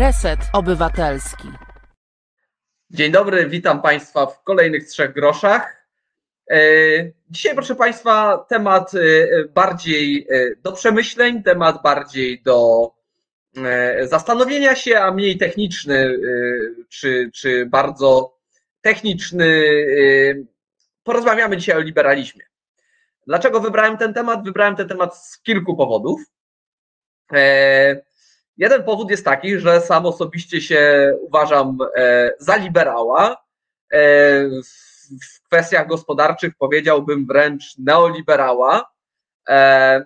Reset Obywatelski. Dzień dobry, witam Państwa w kolejnych trzech groszach. E, dzisiaj, proszę Państwa, temat e, bardziej e, do przemyśleń, temat bardziej do zastanowienia się, a mniej techniczny, czy, czy bardzo techniczny. Porozmawiamy dzisiaj o liberalizmie. Dlaczego wybrałem ten temat? Wybrałem ten temat z kilku powodów. Jeden powód jest taki, że sam osobiście się uważam e, za liberała. E, w kwestiach gospodarczych powiedziałbym wręcz neoliberała. E,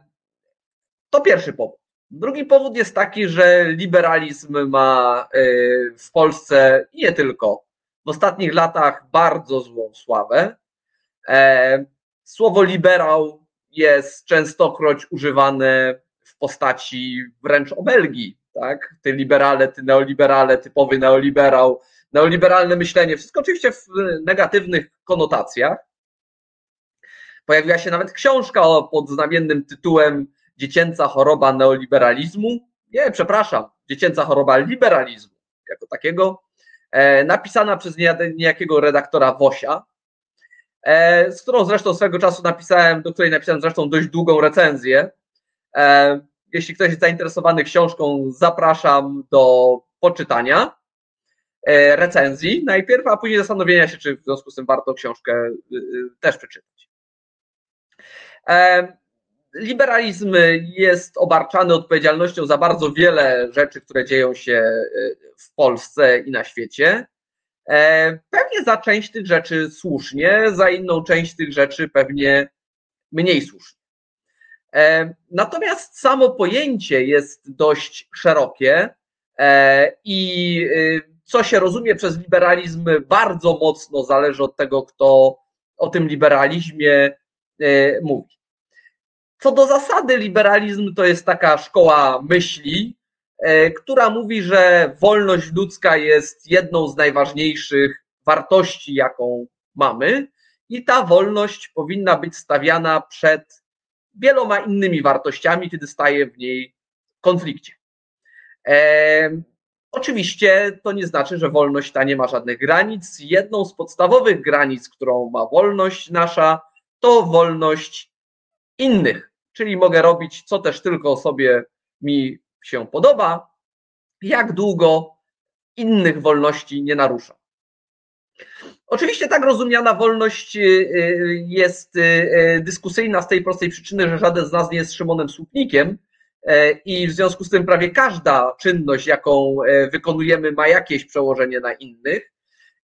to pierwszy powód. Drugi powód jest taki, że liberalizm ma w Polsce nie tylko w ostatnich latach bardzo złą sławę. Słowo liberał jest częstokroć używane w postaci wręcz obelgi tak? Ty liberale, ty neoliberale, typowy neoliberał, neoliberalne myślenie, wszystko oczywiście w negatywnych konotacjach. Pojawiła się nawet książka pod znamiennym tytułem Dziecięca choroba neoliberalizmu. Nie, przepraszam, Dziecięca choroba liberalizmu jako takiego, e, napisana przez niejakiego redaktora Wosia, e, z którą zresztą swego czasu napisałem, do której napisałem zresztą dość długą recenzję. Jeśli ktoś jest zainteresowany książką, zapraszam do poczytania e, recenzji najpierw, a później zastanowienia się, czy w związku z tym warto książkę y, y, też przeczytać. E, liberalizm jest obarczany odpowiedzialnością za bardzo wiele rzeczy, które dzieją się y, w Polsce i na świecie. E, pewnie za część tych rzeczy słusznie, za inną część tych rzeczy pewnie mniej słusznie. E, natomiast samo pojęcie jest dość szerokie e, i y, co się rozumie przez liberalizm bardzo mocno zależy od tego, kto o tym liberalizmie e, mówi. Co do zasady, liberalizm to jest taka szkoła myśli, która mówi, że wolność ludzka jest jedną z najważniejszych wartości, jaką mamy, i ta wolność powinna być stawiana przed wieloma innymi wartościami, kiedy staje w niej konflikcie. E, oczywiście to nie znaczy, że wolność ta nie ma żadnych granic. Jedną z podstawowych granic, którą ma wolność nasza, to wolność innych, czyli mogę robić co też tylko sobie mi się podoba, jak długo innych wolności nie naruszam. Oczywiście tak rozumiana wolność y, y, jest y, dyskusyjna z tej prostej przyczyny, że żaden z nas nie jest Szymonem Słupnikiem e, i w związku z tym prawie każda czynność, jaką e, wykonujemy, ma jakieś przełożenie na innych.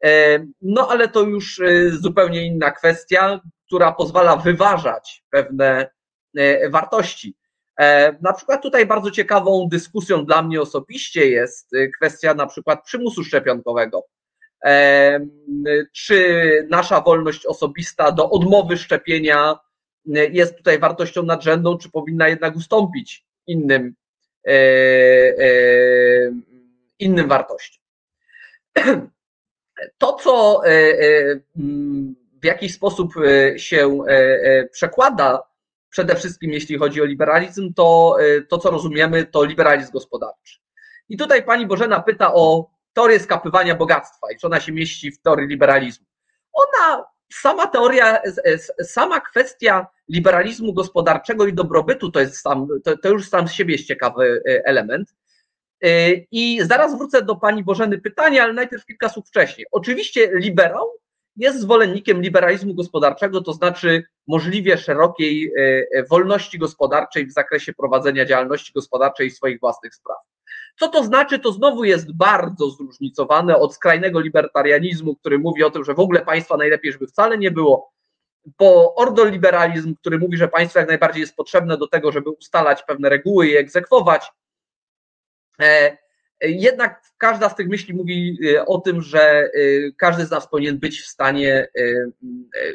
E, no ale to już zupełnie inna kwestia, która pozwala wyważać pewne wartości. Na przykład tutaj bardzo ciekawą dyskusją dla mnie osobiście jest kwestia na przykład przymusu szczepionkowego czy nasza wolność osobista do odmowy szczepienia jest tutaj wartością nadrzędną, czy powinna jednak ustąpić innym, e, e, innym wartościom. To, co e, w jakiś sposób się przekłada, przede wszystkim jeśli chodzi o liberalizm, to to, co rozumiemy, to liberalizm gospodarczy. I tutaj pani Bożena pyta o teorię skapywania bogactwa i czy ona się mieści w teorii liberalizmu. Ona, sama teoria, sama kwestia liberalizmu gospodarczego i dobrobytu to jest sam, to, to już sam z siebie jest ciekawy e, element. E, I zaraz wrócę do pani Bożeny pytania, ale najpierw kilka słów wcześniej. Oczywiście liberał jest zwolennikiem liberalizmu gospodarczego, to znaczy możliwie szerokiej e, wolności gospodarczej w zakresie prowadzenia działalności gospodarczej i swoich własnych spraw. Co to znaczy? To znowu jest bardzo zróżnicowane od skrajnego libertarianizmu, który mówi o tym, że w ogóle państwa najlepiej, żeby wcale nie było, po ordoliberalizm, który mówi, że państwo jak najbardziej jest potrzebne do tego, żeby ustalać pewne reguły i egzekwować. E, jednak każda z tych myśli mówi e, o tym, że e, każdy z nas powinien być w stanie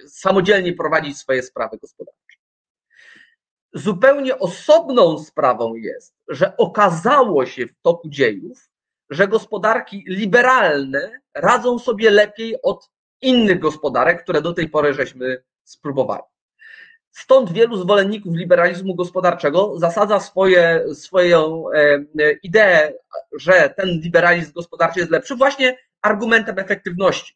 samodzielnie prowadzić swoje sprawy gospodarcze. Zupełnie osobną sprawą jest, że okazało się w toku dziejów, że gospodarki liberalne radzą sobie lepiej od innych gospodarek, które do tej pory żeśmy spróbowali. Stąd wielu zwolenników liberalizmu gospodarczego zasadza swoje, swoją e, ideę, że ten liberalizm gospodarczy jest lepszy, właśnie argumentem efektywności.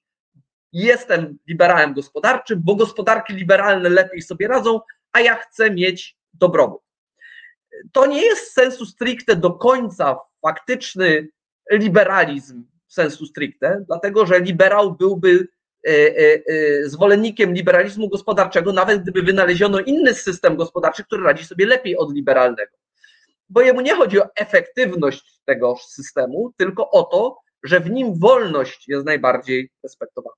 Jestem liberałem gospodarczym, bo gospodarki liberalne lepiej sobie radzą, a ja chcę mieć dobrobyt. To nie jest sensu stricte do końca faktyczny liberalizm sensu stricte, dlatego że liberał byłby E, e, e, zwolennikiem liberalizmu gospodarczego, nawet gdyby wynaleziono inny system gospodarczy, który radzi sobie lepiej od liberalnego. Bo jemu nie chodzi o efektywność tego systemu, tylko o to, że w nim wolność jest najbardziej respektowana.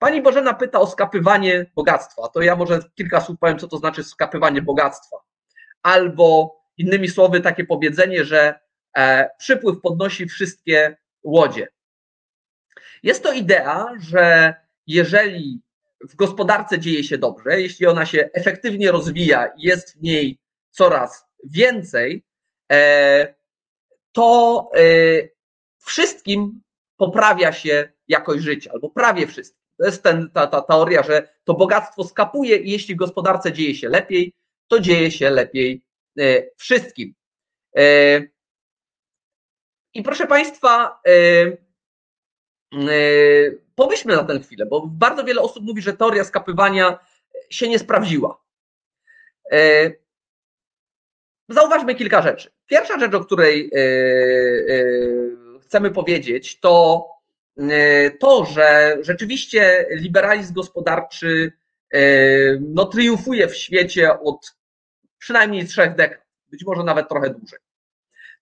Pani Bożena pyta o skapywanie bogactwa. To ja może kilka słów powiem, co to znaczy skapywanie bogactwa. Albo innymi słowy, takie powiedzenie, że przypływ podnosi wszystkie łodzie. Jest to idea, że jeżeli w gospodarce dzieje się dobrze, jeśli ona się efektywnie rozwija i jest w niej coraz więcej, e, to e, wszystkim poprawia się jakość życia, albo prawie wszystkim. To jest ten, ta, ta teoria, że to bogactwo skapuje i jeśli w gospodarce dzieje się lepiej, to dzieje się lepiej e, wszystkim. I proszę Państwa, Yy, pomyślmy na tę chwilę, bo bardzo wiele osób mówi, że teoria skapywania się nie sprawdziła. Zauważmy kilka rzeczy. Pierwsza rzecz, o której chcemy powiedzieć, to to, że rzeczywiście liberalizm gospodarczy no, triumfuje w świecie od przynajmniej trzech dekad, być może nawet trochę dłużej.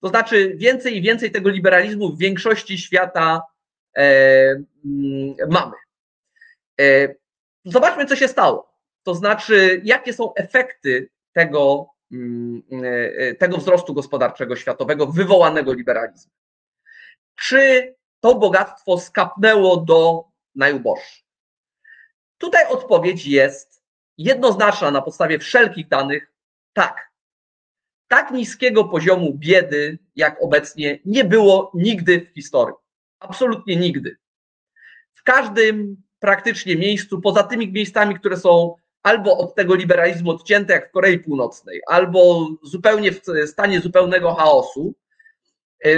To znaczy, więcej i więcej tego liberalizmu w większości świata E, mm, mamy. E, zobaczmy, co się stało. To znaczy, jakie są efekty tego, mm, e, tego wzrostu gospodarczego światowego wywołanego liberalizmem. Czy to bogactwo skapnęło do najuboższych? Tutaj odpowiedź jest jednoznaczna na podstawie wszelkich danych tak. Tak niskiego poziomu biedy, jak obecnie, nie było nigdy w historii. Absolutnie nigdy. W każdym praktycznie miejscu, poza tymi miejscami, które są albo od tego liberalizmu odcięte, jak w Korei Północnej, albo zupełnie w stanie zupełnego chaosu,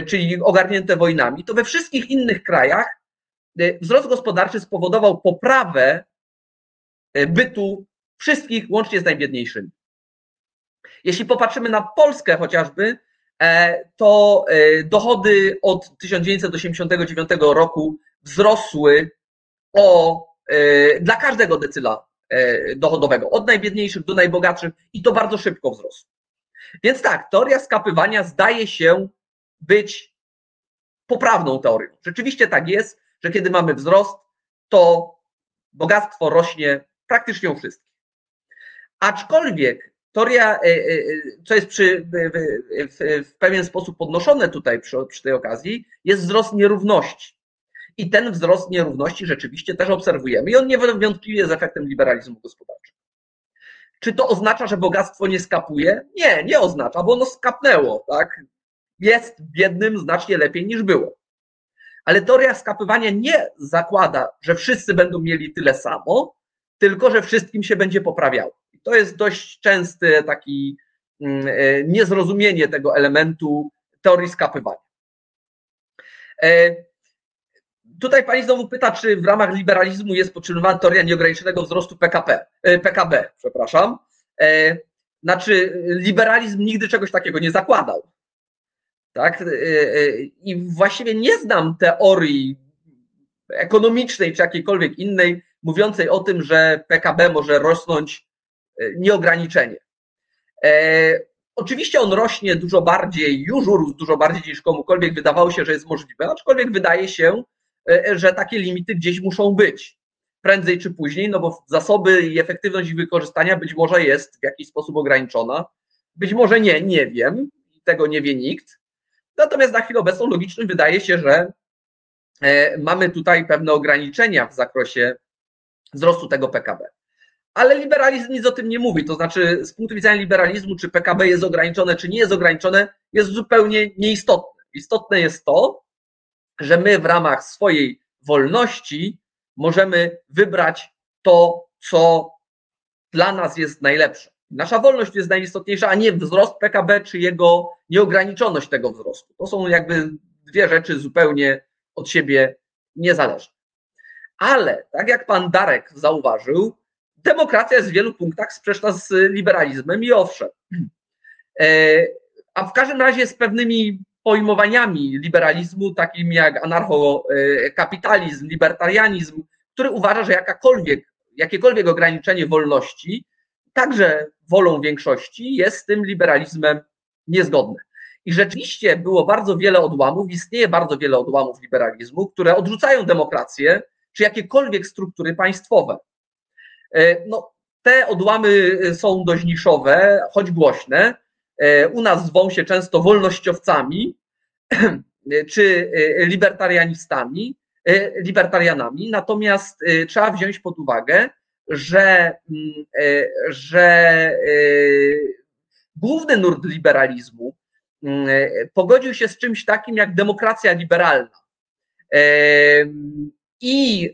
czyli ogarnięte wojnami, to we wszystkich innych krajach e, wzrost gospodarczy spowodował poprawę e, bytu wszystkich, łącznie z najbiedniejszymi. Jeśli popatrzymy na Polskę chociażby, E, to e, dochody od 1989 roku wzrosły o, e, dla każdego decyla dochodowego, od najbiedniejszych do najbogatszych i to bardzo szybko wzrosło. Więc tak, teoria skapywania zdaje się być poprawną teorią. Rzeczywiście tak jest, że kiedy mamy wzrost, to bogactwo rośnie praktycznie u wszystkich. Aczkolwiek Teoria, e, e, co jest przy, w, w, pewien sposób podnoszone tutaj przy, przy tej okazji, jest wzrost nierówności. I ten wzrost nierówności rzeczywiście też obserwujemy i on niewątpliwie jest efektem liberalizmu gospodarczego. Czy to oznacza, że bogactwo nie skapuje? Nie, nie oznacza, bo ono skapnęło, tak? Jest biednym znacznie lepiej niż było. Ale teoria skapywania nie zakłada, że wszyscy będą mieli tyle samo, tylko że wszystkim się będzie poprawiało to jest dość częsty taki mm, e, niezrozumienie tego elementu teorii skapywania. E, tutaj pani znowu pyta, czy w ramach liberalizmu jest podtrzymywana teoria nieograniczonego wzrostu PKP, e, PKB, przepraszam. Znaczy, liberalizm nigdy czegoś takiego nie zakładał. Tak? I właściwie nie znam teorii ekonomicznej czy jakiejkolwiek innej, mówiącej o tym, że PKB może rosnąć E, nieograniczenie. E, oczywiście on rośnie dużo bardziej, już urósł dużo bardziej niż komukolwiek wydawało się, że jest możliwe, aczkolwiek wydaje się, że takie limity gdzieś muszą być. Prędzej czy później, no bo zasoby i efektywność ich wykorzystania być może jest w jakiś sposób ograniczona. Być może nie, nie wiem, tego nie wie nikt. Natomiast na chwilę obecną logicznym wydaje się, że mamy tutaj pewne ograniczenia w zakresie wzrostu tego PKB. Ale liberalizm nic o tym nie mówi. To znaczy, z punktu widzenia liberalizmu, czy PKB jest ograniczone, czy nie jest ograniczone, jest zupełnie nieistotne. Istotne jest to, że my w ramach swojej wolności możemy wybrać to, co dla nas jest najlepsze. Nasza wolność jest najistotniejsza, a nie wzrost PKB czy jego nieograniczoność tego wzrostu. To są jakby dwie rzeczy zupełnie od siebie niezależne. Ale, tak jak pan Darek zauważył, demokracja jest w wielu punktach sprzeczna z liberalizmem i owszem. E, a w każdym razie z pewnymi pojmowaniami liberalizmu, takim jak anarchokapitalizm, libertarianizm, który uważa, że jakakolwiek, jakiekolwiek ograniczenie wolności, także wolą większości, jest z tym liberalizmem niezgodne. I rzeczywiście było bardzo wiele odłamów, istnieje bardzo wiele odłamów liberalizmu, które odrzucają demokrację czy jakiekolwiek struktury państwowe. E, no, te odłamy są dość niszowe, choć głośne. E, u nas zwą się często wolnościowcami czy e, libertarianistami, libertarianami, natomiast trzeba wziąć pod uwagę, że, mm, że główny nurt liberalizmu mm, pogodził się z czymś takim jak demokracja liberalna. I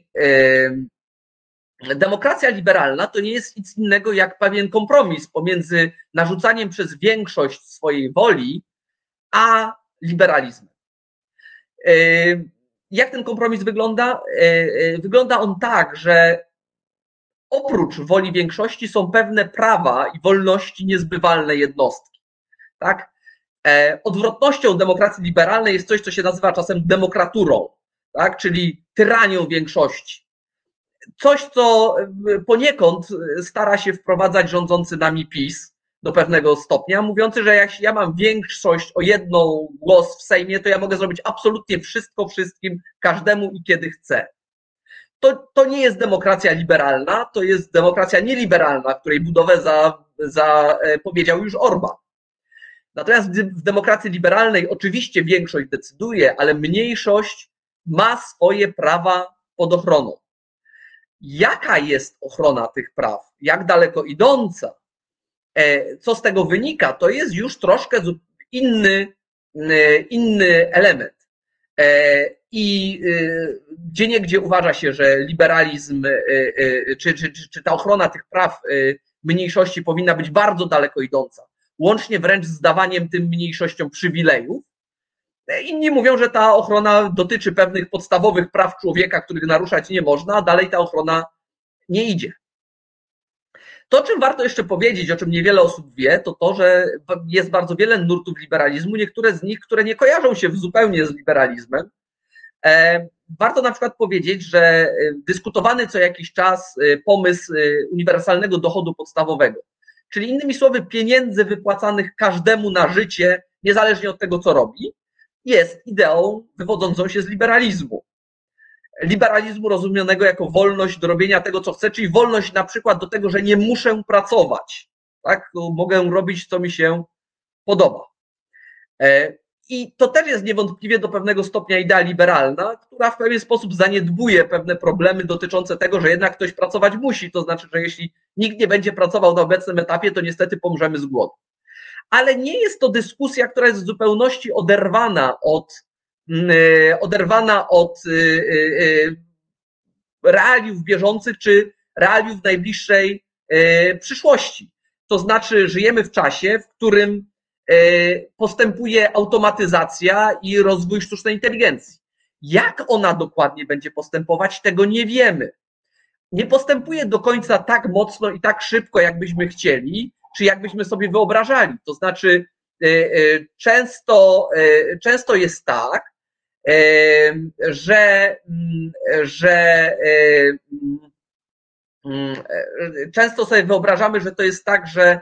demokracja liberalna to nie jest nic innego jak pewien kompromis pomiędzy narzucaniem przez większość swojej woli, a liberalizmem. Jak ten kompromis wygląda? Wygląda on tak, że oprócz woli większości są pewne prawa i wolności niezbywalne jednostki. Tak? E, odwrotnością demokracji liberalnej jest coś, co się nazywa czasem demokraturą, tak? czyli tyranią większości. Coś, co poniekąd stara się wprowadzać rządzący nami PiS do pewnego stopnia, mówiący, że jak ja mam większość o jedną głos w Sejmie, to ja mogę zrobić absolutnie wszystko wszystkim, każdemu i kiedy chcę to, to nie jest demokracja liberalna, to jest demokracja nieliberalna, której budowę za, za e, już Orban. Natomiast w demokracji liberalnej oczywiście większość decyduje, ale mniejszość ma swoje prawa pod ochroną. Jaka jest ochrona tych praw? Jak daleko idąca? E, co z tego wynika? To jest już troszkę inny, e, inny element. I y, gdzie niegdzie uważa się, że liberalizm y, y, czy, czy, czy ta ochrona tych praw mniejszości powinna być bardzo daleko idąca, łącznie wręcz z dawaniem tym mniejszościom przywilejów. Inni mówią, że ta ochrona dotyczy pewnych podstawowych praw człowieka, których naruszać nie można, a dalej ta ochrona nie idzie. To, czym warto jeszcze powiedzieć, o czym niewiele osób wie, to to, że jest bardzo wiele nurtów liberalizmu, niektóre z nich, które nie kojarzą się zupełnie z liberalizmem, warto na przykład powiedzieć, że e, dyskutowany co jakiś czas e, pomysł uniwersalnego dochodu podstawowego, czyli innymi słowy pieniędzy wypłacanych każdemu na życie, niezależnie od tego, co robi, jest ideą wywodzącą się z liberalizmu. Liberalizmu rozumianego jako wolność do robienia tego, co chcę, czyli wolność na przykład do tego, że nie muszę pracować. Tak? Mogę robić, co mi się podoba. I to też jest niewątpliwie do pewnego stopnia idea liberalna, która w pewien sposób zaniedbuje pewne problemy dotyczące tego, że jednak ktoś pracować musi. To znaczy, że jeśli nikt nie będzie pracował na obecnym etapie, to niestety pomrzemy z głodu. Ale nie jest to dyskusja, która jest w zupełności oderwana od, mm, e, oderwana od e, e, realiów bieżących czy realiów najbliższej przyszłości. To znaczy, żyjemy w czasie, w którym postępuje automatyzacja i rozwój sztucznej inteligencji. Jak ona dokładnie będzie postępować, tego nie wiemy. Nie postępuje do końca tak mocno i tak szybko, jakbyśmy chcieli, czy jakbyśmy sobie wyobrażali. To znaczy, e, e, często, często jest tak, że, mm, że mm, mm, często sobie wyobrażamy, że to jest tak, że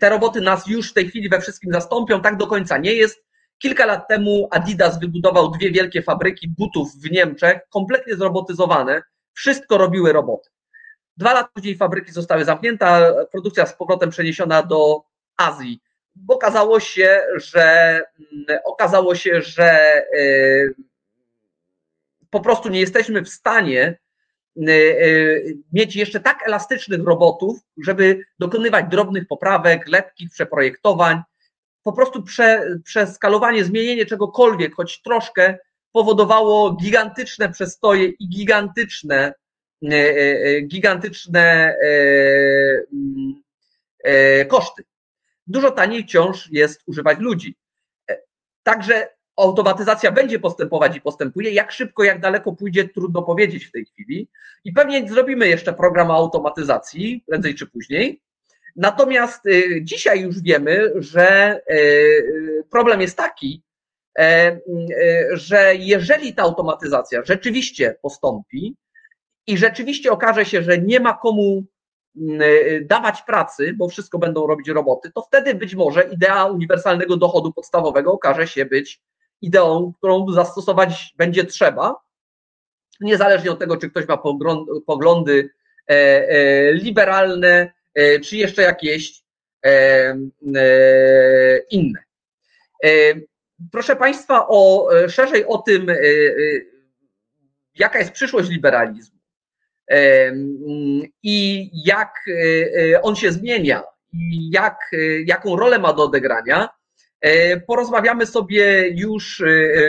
te roboty nas już w tej chwili we wszystkim zastąpią, tak do końca nie jest. Kilka lat temu Adidas wybudował dwie wielkie fabryki butów w Niemczech, kompletnie zrobotyzowane, wszystko robiły roboty. Dwa lata później fabryki zostały zamknięte, produkcja z powrotem przeniesiona do Azji, bo okazało się, że mm, okazało się, że y, po prostu nie jesteśmy w stanie Y, y, mieć jeszcze tak elastycznych robotów, żeby dokonywać drobnych poprawek, lekkich przeprojektowań. Po prostu prze, przeskalowanie, zmienienie czegokolwiek, choć troszkę, powodowało gigantyczne przestoje i gigantyczne gigantyczne mm, koszty. Dużo taniej wciąż jest używać ludzi. Także automatyzacja będzie postępować i postępuje. Jak szybko, jak daleko pójdzie, trudno powiedzieć w tej chwili. I pewnie zrobimy jeszcze program automatyzacji, prędzej czy później. Natomiast y, dzisiaj już wiemy, że y, problem jest taki, e, y, że jeżeli ta automatyzacja rzeczywiście postąpi i rzeczywiście okaże się, że nie ma komu dawać pracy, bo wszystko będą robić roboty, to wtedy być może idea uniwersalnego dochodu podstawowego okaże się być ideą, którą zastosować będzie trzeba, niezależnie od tego, czy ktoś ma poglądy e, e, liberalne, e, czy jeszcze jakieś inne. Proszę Państwa, o, szerzej o tym, jaka jest przyszłość liberalizmu i jak on się zmienia i jak, jaką rolę ma do odegrania, porozmawiamy sobie już e,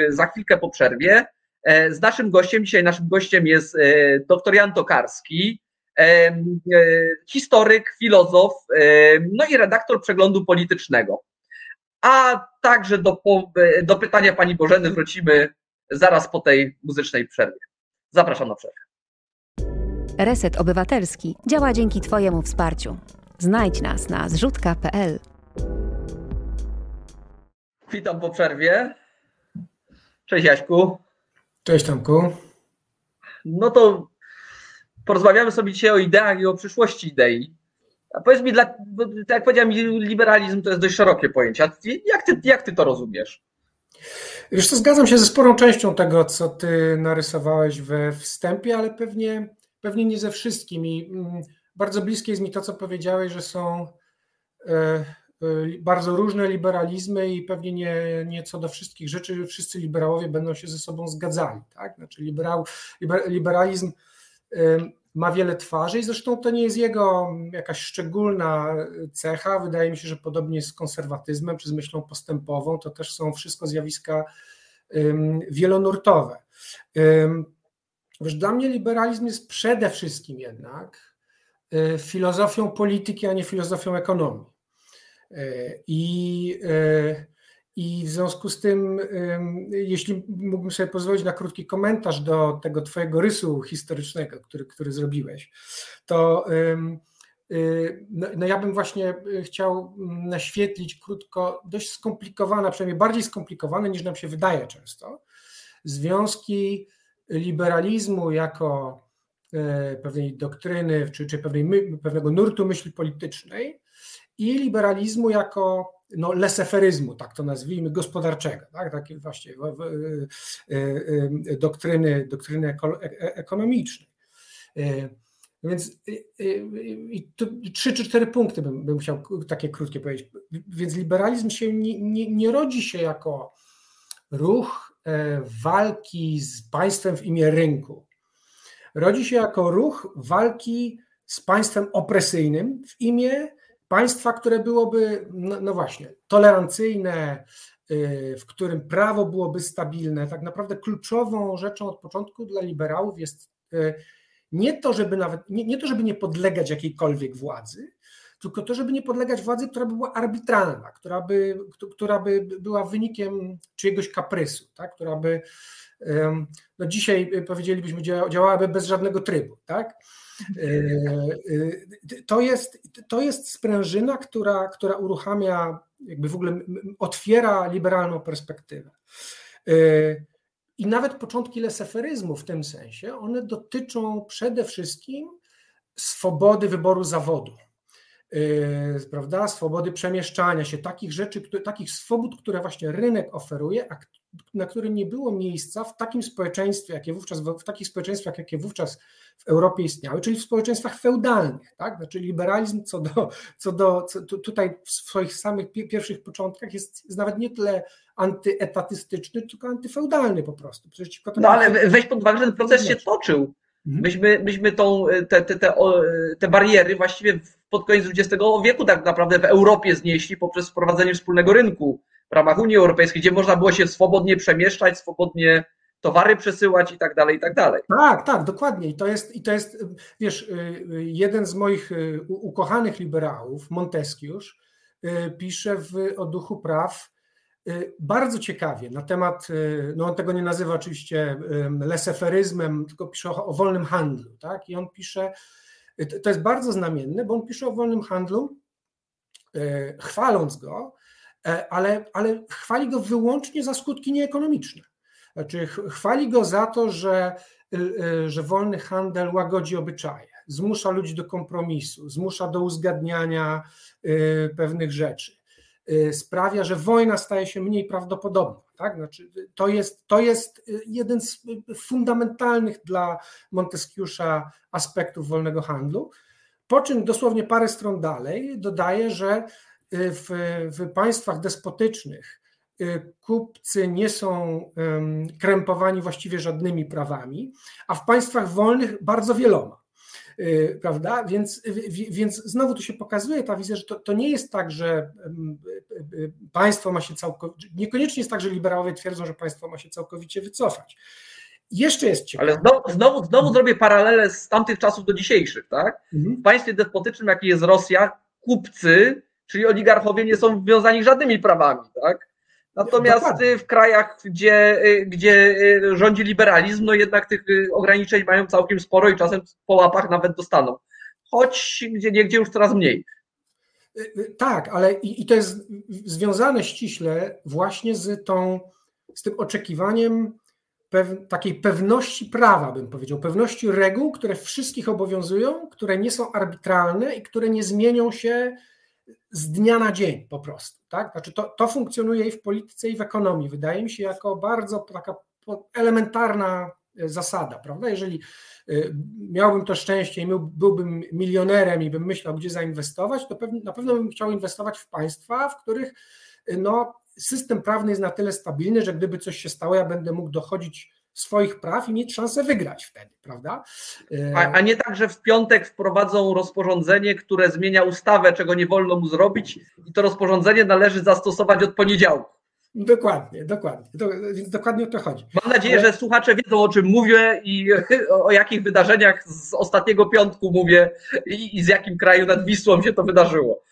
za chwilkę po przerwie. E, z naszym gościem, dzisiaj naszym gościem jest dr Jan Tokarski, historyk, filozof, no i redaktor przeglądu politycznego. A także do, do pytania pani Bożeny wrócimy zaraz po tej muzycznej przerwie. Zapraszam na przerwę. Reset Obywatelski działa dzięki Twojemu wsparciu. Znajdź nas na zrzutka.pl. Witam po przerwie. Cześć Jaśku. Cześć Tomku. No to porozmawiamy sobie dzisiaj o ideach i o przyszłości idei. A powiedz mi, dla, tak jak powiedziałem, liberalizm to jest dość szerokie pojęcie. Jak ty, jak ty to rozumiesz? Wiesz, to zgadzam się ze sporą częścią tego, co ty narysowałeś we wstępie, ale pewnie, pewnie nie ze wszystkim. I mm, bardzo bliskie jest mi to, co powiedziałeś, że są e, Y, bardzo różne liberalizmy i pewnie nie, nie co do wszystkich rzeczy wszyscy liberałowie będą się ze sobą zgadzali. Tak? Znaczy liberał, liberalizm y, ma wiele twarzy i zresztą to nie jest jego jakaś szczególna cecha. Wydaje mi się, że podobnie jest z konserwatyzmem czy z myślą postępową. To też są wszystko zjawiska wielonurtowe. Dla mnie liberalizm jest przede wszystkim jednak y, filozofią polityki, a nie filozofią ekonomii. I, e, I w związku z tym, jeśli mógłbym sobie pozwolić na krótki komentarz do tego Twojego rysu historycznego, który, który zrobiłeś, to y, no, no ja bym właśnie chciał naświetlić krótko dość skomplikowane, przynajmniej bardziej skomplikowane niż nam się wydaje często, związki liberalizmu jako e, pewnej doktryny, czy, czy pewnej, pewnego nurtu myśli politycznej i liberalizmu jako no, leseferyzmu, tak to nazwijmy, gospodarczego, tak, takie właśnie w, w, w, doktryny, doktryny ekonomicznej. Więc i tu trzy czy cztery punkty bym, bym chciał takie krótkie powiedzieć. Więc liberalizm się nie, nie, nie rodzi się jako ruch e, walki z państwem w imię rynku. Rodzi się jako ruch walki z państwem opresyjnym w imię Państwa, które byłoby, no, no, właśnie, tolerancyjne, y, w którym prawo byłoby stabilne, tak naprawdę kluczową rzeczą od początku dla liberałów jest y, nie to, żeby nawet, nie, nie to, żeby nie podlegać jakiejkolwiek władzy, tylko to, żeby nie podlegać władzy, która by była arbitralna, która by, która by była wynikiem czyjegoś kaprysu, tak? która by, no dzisiaj powiedzielibyśmy, działałaby bez żadnego trybu. Tak? E, e, to jest, to jest sprężyna, która, która uruchamia, jakby w ogóle otwiera liberalną perspektywę. E, I nawet początki leseferyzmu w tym sensie, one dotyczą przede wszystkim swobody wyboru zawodu. Prawda? Swobody przemieszczania się, takich rzeczy, takich swobód, które właśnie rynek oferuje, a na którym nie było miejsca w takim społeczeństwie, jakie wówczas, w takich społeczeństwach, jakie wówczas w Europie istniały, czyli w społeczeństwach feudalnych. Tak? Znaczy liberalizm co do, co do co tutaj w swoich samych pierwszych początkach jest, jest nawet nie tyle antyetatystyczny, tylko antyfeudalny po prostu. no ale weź pod uwagę, że ten proces się toczył. Mhm. Myśmy, myśmy tą, te, te, te, te bariery właściwie pod koniec XX wieku tak naprawdę w Europie znieśli poprzez wprowadzenie wspólnego rynku w ramach Unii Europejskiej, gdzie można było się swobodnie przemieszczać, swobodnie towary przesyłać i tak dalej, i tak dalej. Tak, tak, dokładnie. I to jest, i to jest wiesz, jeden z moich ukochanych liberałów, Montesquieu, pisze w O duchu praw bardzo ciekawie na temat, no on tego nie nazywa oczywiście leseferyzmem, tylko pisze o, wolnym handlu, tak? I on pisze, to jest bardzo znamienne, bo on pisze o wolnym handlu, chwaląc go, ale, ale chwali go wyłącznie za skutki nieekonomiczne. Znaczy, chwali go za to, że, y, y, że wolny handel łagodzi obyczaje, zmusza ludzi do kompromisu, zmusza do uzgadniania y, pewnych rzeczy, sprawia, że wojna staje się mniej prawdopodobna. Tak? Znaczy, to, jest, to jest jeden z fundamentalnych dla Montesquieu'a aspektów wolnego handlu. Po czym dosłownie parę stron dalej dodaje, że w, w państwach despotycznych Y, kupcy nie są krępowani właściwie żadnymi prawami, a w państwach wolnych bardzo wieloma. Y, prawda? Więc, więc znowu tu się pokazuje ta wizja, że to, to nie jest tak, że y, państwo ma się całkowicie, niekoniecznie jest tak, że liberałowie twierdzą, że państwo ma się całkowicie wycofać. Jeszcze jest ciekawe. Ale znowu, znowu, znowu zrobię paralelę z tamtych czasów do dzisiejszych, tak? Mhm. W państwie despotycznym, jakim jest Rosja, kupcy, czyli oligarchowie nie są związani żadnymi prawami, tak? Natomiast Dokładnie. w krajach, gdzie, gdzie rządzi liberalizm, no jednak tych ograniczeń mają całkiem sporo i czasem po łapach nawet dostaną. Choć gdzie niegdzie już coraz mniej. Tak, ale i, i to jest związane ściśle właśnie z tą, z tym oczekiwaniem pew, takiej pewności prawa, bym powiedział, pewności reguł, które wszystkich obowiązują, które nie są arbitralne i które nie zmienią się z dnia na dzień po prostu. Tak? Znaczy to, to funkcjonuje i w polityce, i w ekonomii. Wydaje mi się jako bardzo taka elementarna e, zasada, prawda? Jeżeli e, miałbym to szczęście i byłbym milionerem i bym myślał, gdzie zainwestować, to na pewno bym chciał inwestować w państwa, w których e, no, system prawny jest na tyle stabilny, że gdyby coś się stało, ja będę mógł dochodzić swoich praw i mieć szansę wygrać wtedy, prawda? A, a, nie tak, że w piątek wprowadzą rozporządzenie, które zmienia ustawę, czego nie wolno mu zrobić, i to rozporządzenie należy zastosować od poniedziałku. Dokładnie, dokładnie. Do, więc dokładnie o to chodzi. Mam nadzieję, Ale... że słuchacze wiedzą, o czym mówię i o jakich wydarzeniach z ostatniego piątku mówię i, i z jakim kraju nad Wisłą się to wydarzyło.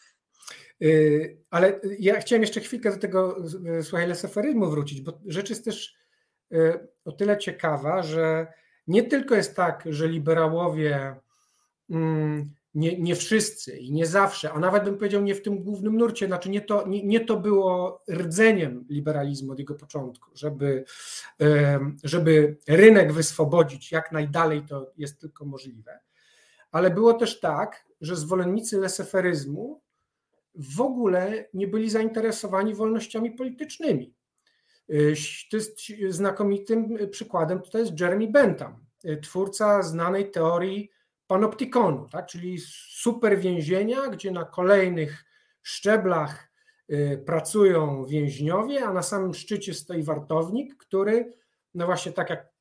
Y, ale ja chciałem jeszcze chwilkę do tego, y, słuchaj, leseferyzmu wrócić, bo rzecz jest też Y, o tyle ciekawa, że nie tylko jest tak, że liberałowie mm, nie, nie wszyscy i nie zawsze, a nawet bym powiedział nie w tym głównym nurcie, znaczy nie to, nie, nie to było rdzeniem liberalizmu od jego początku, żeby, żeby rynek wyswobodzić jak najdalej to jest tylko możliwe, ale było też tak, że zwolennicy leseferyzmu w ogóle nie byli zainteresowani wolnościami politycznymi. To jest znakomitym przykładem tutaj jest Jeremy Bentham, twórca znanej teorii panoptikonu, tak? czyli super więzienia, gdzie na kolejnych szczeblach y, pracują więźniowie, a na samym szczycie stoi wartownik, który, no właśnie tak jak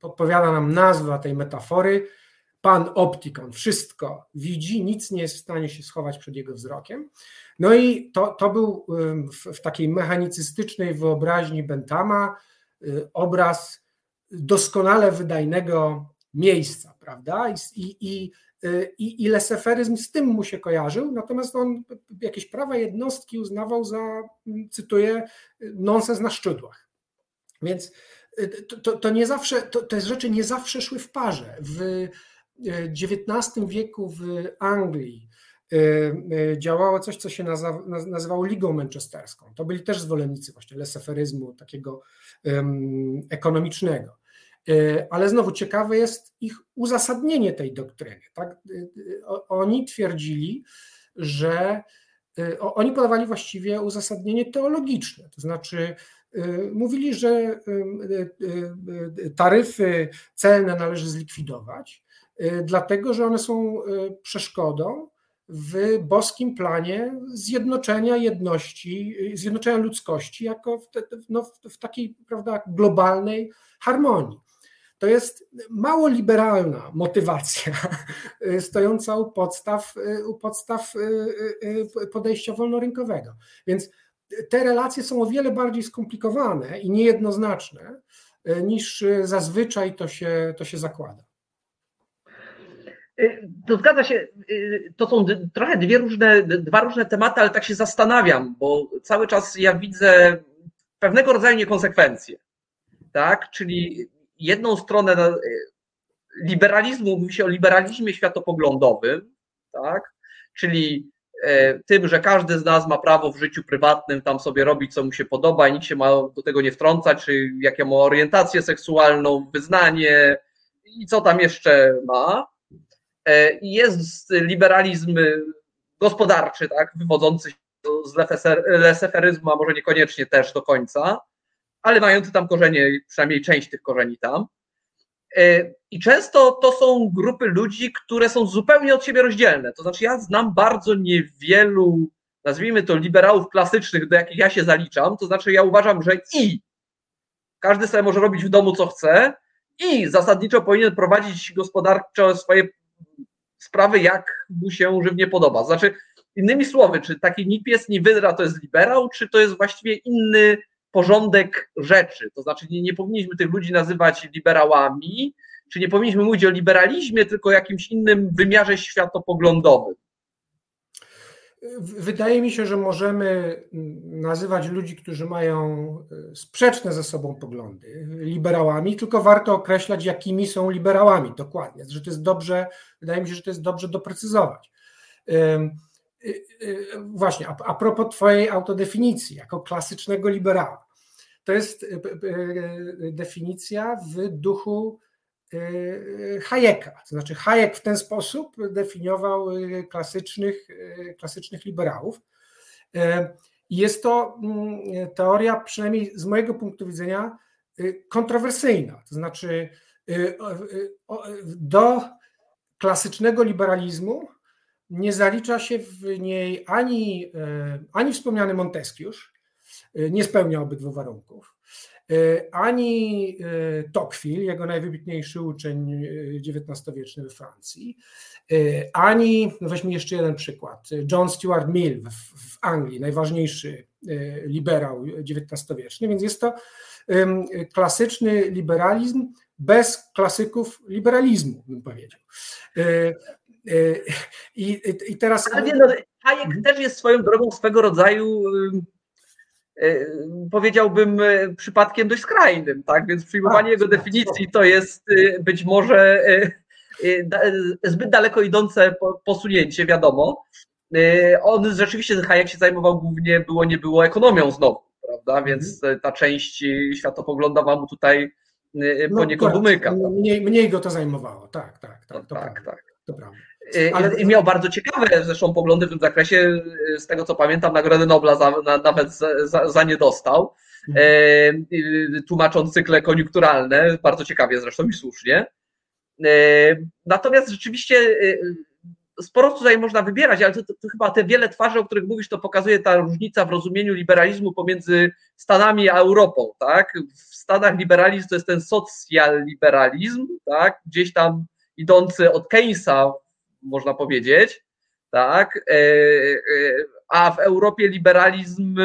podpowiada nam nazwa tej metafory, pan optikon, wszystko widzi, nic nie jest w stanie się schować przed jego wzrokiem. No i to, to był w, w takiej mechanicystycznej wyobraźni Bentama y, obraz doskonale wydajnego miejsca, prawda? I, i, y, i, i leseferyzm z tym mu się kojarzył, natomiast on jakieś prawa jednostki uznawał za, cytuję, nonsens na szczytłach. Więc y, to, to, to nie zawsze, to, te rzeczy nie zawsze szły w parze. W XIX wieku w Anglii e, e, działało coś, co się nazywało Ligą Manchesterską. To byli też zwolennicy właśnie leseferyzmu takiego ekonomicznego. E, ale znowu ciekawe jest ich uzasadnienie tej doktryny. Tak? Oni twierdzili, że oni podawali właściwie uzasadnienie teologiczne, to znaczy mówili, że taryfy celne należy zlikwidować, dlatego że one są y, przeszkodą w boskim planie zjednoczenia jedności, y, zjednoczenia ludzkości jako w, te, no, w takiej prawda, globalnej harmonii. To jest mało liberalna motywacja stojąca u podstaw, u podstaw podejścia wolnorynkowego. Więc te relacje są o wiele bardziej skomplikowane i niejednoznaczne niż zazwyczaj to się, to się zakłada. To zgadza się, to są trochę dwie różne, dwa różne tematy, ale tak się zastanawiam, bo cały czas ja widzę pewnego rodzaju niekonsekwencje. Tak? Czyli jedną stronę liberalizmu, mówi się o liberalizmie światopoglądowym, tak? czyli e, tym, że każdy z nas ma prawo w życiu prywatnym tam sobie robić, co mu się podoba i nikt się ma do tego nie wtrącać, czy jaką orientację seksualną, wyznanie i co tam jeszcze ma. E, jest liberalizm gospodarczy, tak, wywodzący się z leseferyzmu, a może niekoniecznie też do końca, ale mający tam korzenie, przynajmniej część tych korzeni tam. E, I często to są grupy ludzi, które są zupełnie od siebie rozdzielne. To znaczy, ja znam bardzo niewielu, nazwijmy to, liberałów klasycznych, do jakich ja się zaliczam. To znaczy, ja uważam, że i każdy sobie może robić w domu co chce, i zasadniczo powinien prowadzić gospodarczo swoje sprawy, jak mu się żywnie podoba. Znaczy, innymi słowy, czy taki ni pies, ni wydra to jest liberał, czy to jest właściwie inny porządek rzeczy. To znaczy nie, nie powinniśmy tych ludzi nazywać liberałami, czy nie powinniśmy mówić o liberalizmie, tylko jakimś innym wymiarze światopoglądowym. Wydaje mi się, że możemy nazywać ludzi, którzy mają e, sprzeczne ze sobą poglądy, liberałami, tylko warto określać, jakimi są liberałami dokładnie. Że to jest dobrze, wydaje mi się, że to jest dobrze doprecyzować. Y, y, właśnie, a, propos Twojej autodefinicji jako klasycznego liberała. To jest y, definicja w duchu Hayeka. To znaczy, Hayek w ten sposób definiował klasycznych, klasycznych liberałów. Jest to mm, teoria, przynajmniej z mojego punktu widzenia, kontrowersyjna. To znaczy, do klasycznego liberalizmu nie zalicza się w niej ani, e, ani wspomniany Montesquieu, e, nie spełnia obydwu warunków, e, ani Tocqueville, jego najwybitniejszy uczeń XIX-wieczny we Francji, ani, no weźmy jeszcze jeden przykład, John Stuart Mill w, w Anglii, najważniejszy liberał XIX-wieczny, więc jest to klasyczny liberalizm bez klasyków liberalizmu, bym powiedział. I, i teraz. Ale nie, no, Hayek mhm. też jest swoją drogą swego rodzaju, powiedziałbym, e, przypadkiem dość skrajnym, tak? Więc przyjmowanie A, jego definicji to jest y, być może e, e, zbyt daleko idące posunięcie, wiadomo. On rzeczywiście, Hayek się zajmował głównie, było nie było ekonomią znowu, prawda? Mhm. Więc ta część światopoglądowa mu tutaj poniekąd no, umyka. Mniej, mniej go to zajmowało, tak, tak, tak. To tak, tak. To prawda. Y, Ale... I miał bardzo ciekawe zresztą poglądy w tym zakresie. Y, z tego co pamiętam, Nagrodę Nobla za, na, nawet za, za, nie dostał. Mhm. E, tłumacząc cykle koniunkturalne, bardzo ciekawie zresztą i słusznie. E, natomiast rzeczywiście sporo tutaj można wybierać, ale to, to, to, chyba te wiele twarzy, o których mówisz, to pokazuje ta różnica w rozumieniu liberalizmu pomiędzy Stanami a Europą. Tak? W Stanach liberalizm to jest ten socjal-liberalizm, tak? gdzieś tam idący od Keynesa można powiedzieć, tak, e, e, a w Europie liberalizm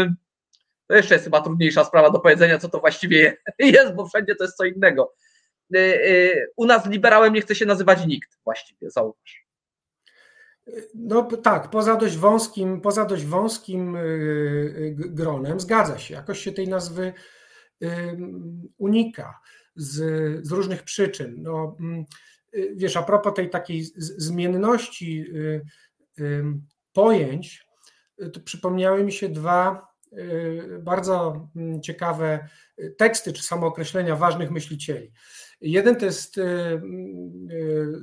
to jeszcze jest chyba trudniejsza sprawa do powiedzenia, co to właściwie jest, bo wszędzie to jest co innego. E, u nas liberałem nie chce się nazywać nikt właściwie, zauważ. No tak, poza dość wąskim, poza dość wąskim gronem, zgadza się, jakoś się tej nazwy unika z, z różnych przyczyn. No, wiesz, a propos tej takiej zmienności y, y, pojęć, to przypomniały mi się dwa bardzo mm, ciekawe teksty czy samookreślenia ważnych myślicieli. Jeden to jest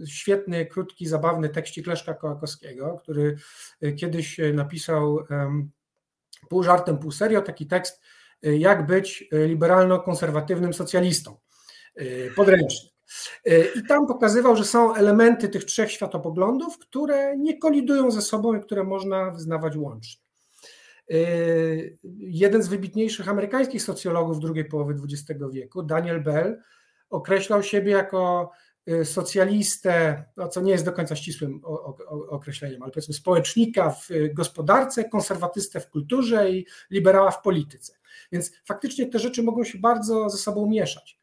świetny, krótki, zabawny tekścik Leszka Kołakowskiego, który kiedyś napisał pół żartem, pół serio taki tekst, jak być liberalno-konserwatywnym socjalistą. Podręczny. E, I tam pokazywał, że są elementy tych trzech światopoglądów, które nie kolidują ze sobą i które można wyznawać łącznie. E, jeden z wybitniejszych amerykańskich socjologów drugiej połowy XX wieku, Daniel Bell, określał siebie jako e, socjalistę, no co nie jest do końca ścisłym określeniem, ale powiedzmy społecznika w gospodarce, konserwatystę w kulturze i liberała w polityce. Więc faktycznie te rzeczy mogą się bardzo ze sobą mieszać.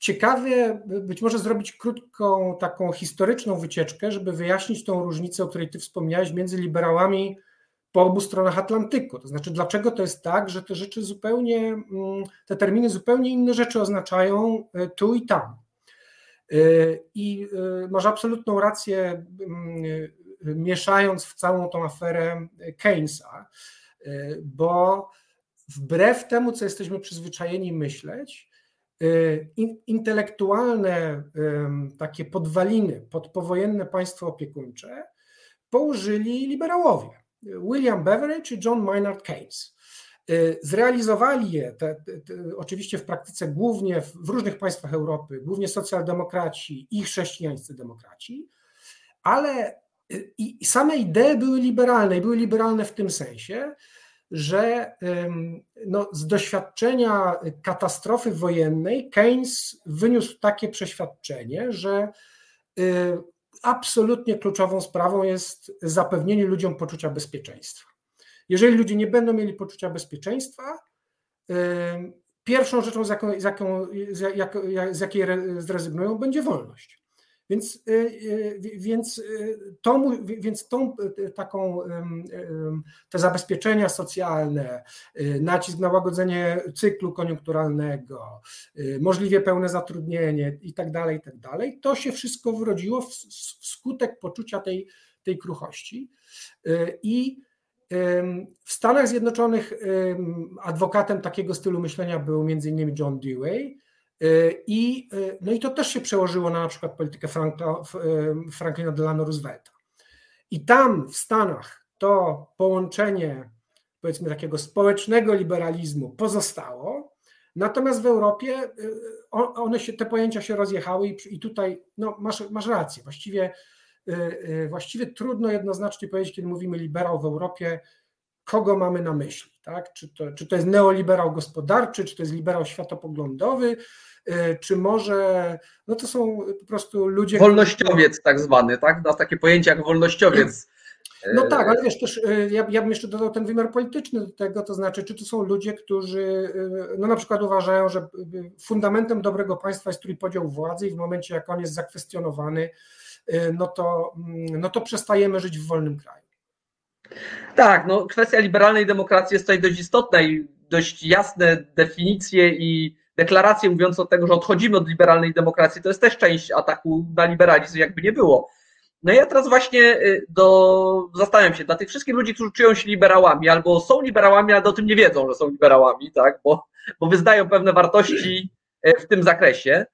Ciekawie być może zrobić krótką, taką historyczną wycieczkę, żeby wyjaśnić tą różnicę, o której ty wspomniałeś, między liberałami po obu stronach Atlantyku. To znaczy, dlaczego to jest tak, że te rzeczy zupełnie, mm, te terminy zupełnie inne rzeczy oznaczają e, tu i tam. E, I e, masz absolutną rację, mm, mieszając w całą tą aferę Keynesa, bo wbrew temu, co jesteśmy przyzwyczajeni myśleć, intelektualne takie podwaliny pod powojenne państwo opiekuńcze położyli liberałowie. William Beveridge i John Maynard Keynes. Y, zrealizowali je te, te, te, oczywiście w praktyce głównie w, w, różnych państwach Europy, głównie socjaldemokraci i chrześcijańscy demokraci, ale y, i same idee były liberalne i były liberalne w tym sensie, że no, z doświadczenia katastrofy wojennej Keynes wyniósł takie przeświadczenie, że y, absolutnie kluczową sprawą jest zapewnienie ludziom poczucia bezpieczeństwa. Jeżeli ludzie nie będą mieli poczucia bezpieczeństwa, pierwszą rzeczą, z, jaką, z, jaką, z jakiej zrezygnują, będzie wolność. Więc, y, y, więc, y, to, więc tą taką, te zabezpieczenia socjalne, nacisk na łagodzenie cyklu koniunkturalnego, możliwie pełne zatrudnienie i tak dalej, i tak dalej, to się wszystko wrodziło wskutek poczucia tej, tej kruchości. I w Stanach Zjednoczonych adwokatem takiego stylu myślenia był m.in. John Dewey, I, y, no i to też się przełożyło na na przykład politykę Franka, y, Franklina Delano Roosevelta. I tam w Stanach to połączenie, powiedzmy, takiego społecznego liberalizmu pozostało, natomiast w Europie one się, te pojęcia się rozjechały i, i tutaj no, masz, masz rację. Właściwie, właściwie trudno jednoznacznie powiedzieć, kiedy mówimy liberał w Europie, kogo mamy na myśli. Tak? Czy, to, czy to jest neoliberał gospodarczy, czy to jest liberał światopoglądowy, E, czy może, no to są po prostu ludzie. Wolnościowiec tak zwany, tak? Nas takie pojęcie jak wolnościowiec. No tak, ale wiesz też, e, ja, ja bym jeszcze dodał ten wymiar polityczny do tego, to znaczy, czy to są ludzie, którzy e, no na przykład uważają, że fundamentem dobrego państwa jest trójpodział władzy i w momencie, jak on jest zakwestionowany, no to, mm, no to przestajemy żyć w wolnym kraju. Tak, no kwestia liberalnej demokracji jest tutaj dość istotna i dość jasne definicje i deklaracje mówiące o tego, że odchodzimy od liberalnej demokracji, to jest też część ataku na liberalizm, jakby nie było. No ja teraz właśnie y, do, zastanawiam się, dla tych wszystkich ludzi, którzy czują się liberałami, albo są liberałami, ale o tym nie wiedzą, że są liberałami, tak, bo, bo wyznają pewne wartości y, w tym zakresie.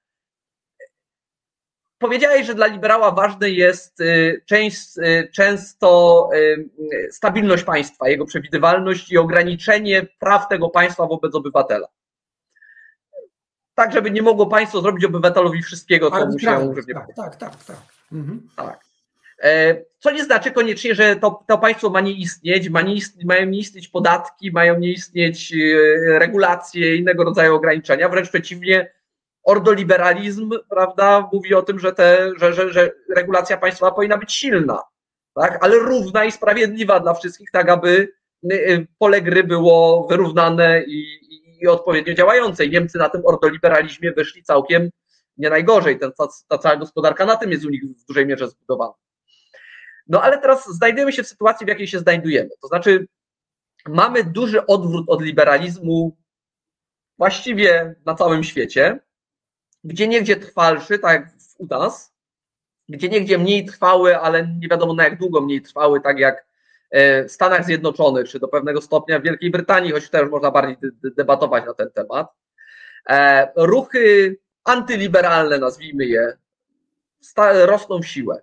Powiedziałeś, że dla liberała ważne jest y, często stabilność państwa, jego przewidywalność i ograniczenie praw tego państwa wobec obywatela tak, żeby nie mogło państwo zrobić obywatelowi wszystkiego, co mu się... Tak, tak, tak. Tak. Mhm. tak. E, co nie znaczy koniecznie, że to, to państwo ma nie istnieć, ma nie istnieć, mają nie istnieć podatki, mają nie istnieć regulacje, innego rodzaju ograniczenia. Wręcz przeciwnie, ordoliberalizm prawda, mówi o tym, że, te, że, że, że regulacja państwa powinna być silna, tak, ale równa i sprawiedliwa dla wszystkich, tak aby e, pole gry było wyrównane i, i odpowiednio działającej. Niemcy na tym ordoliberalizmie wyszli całkiem nie najgorzej. Ten, ta, ta cała gospodarka na tym jest u nich w dużej mierze zbudowana. No ale teraz znajdujemy się w sytuacji, w jakiej się znajdujemy. To znaczy, mamy duży odwrót od liberalizmu właściwie na całym świecie, gdzie niegdzie trwalszy, tak jak u nas, gdzie niegdzie mniej trwały, ale nie wiadomo na jak długo mniej trwały, tak jak E, w Stanach Zjednoczonych, czy do pewnego stopnia w Wielkiej Brytanii, choć też można bardziej debatować na ten temat. E, ruchy antyliberalne, nazwijmy je, rosną w siłę.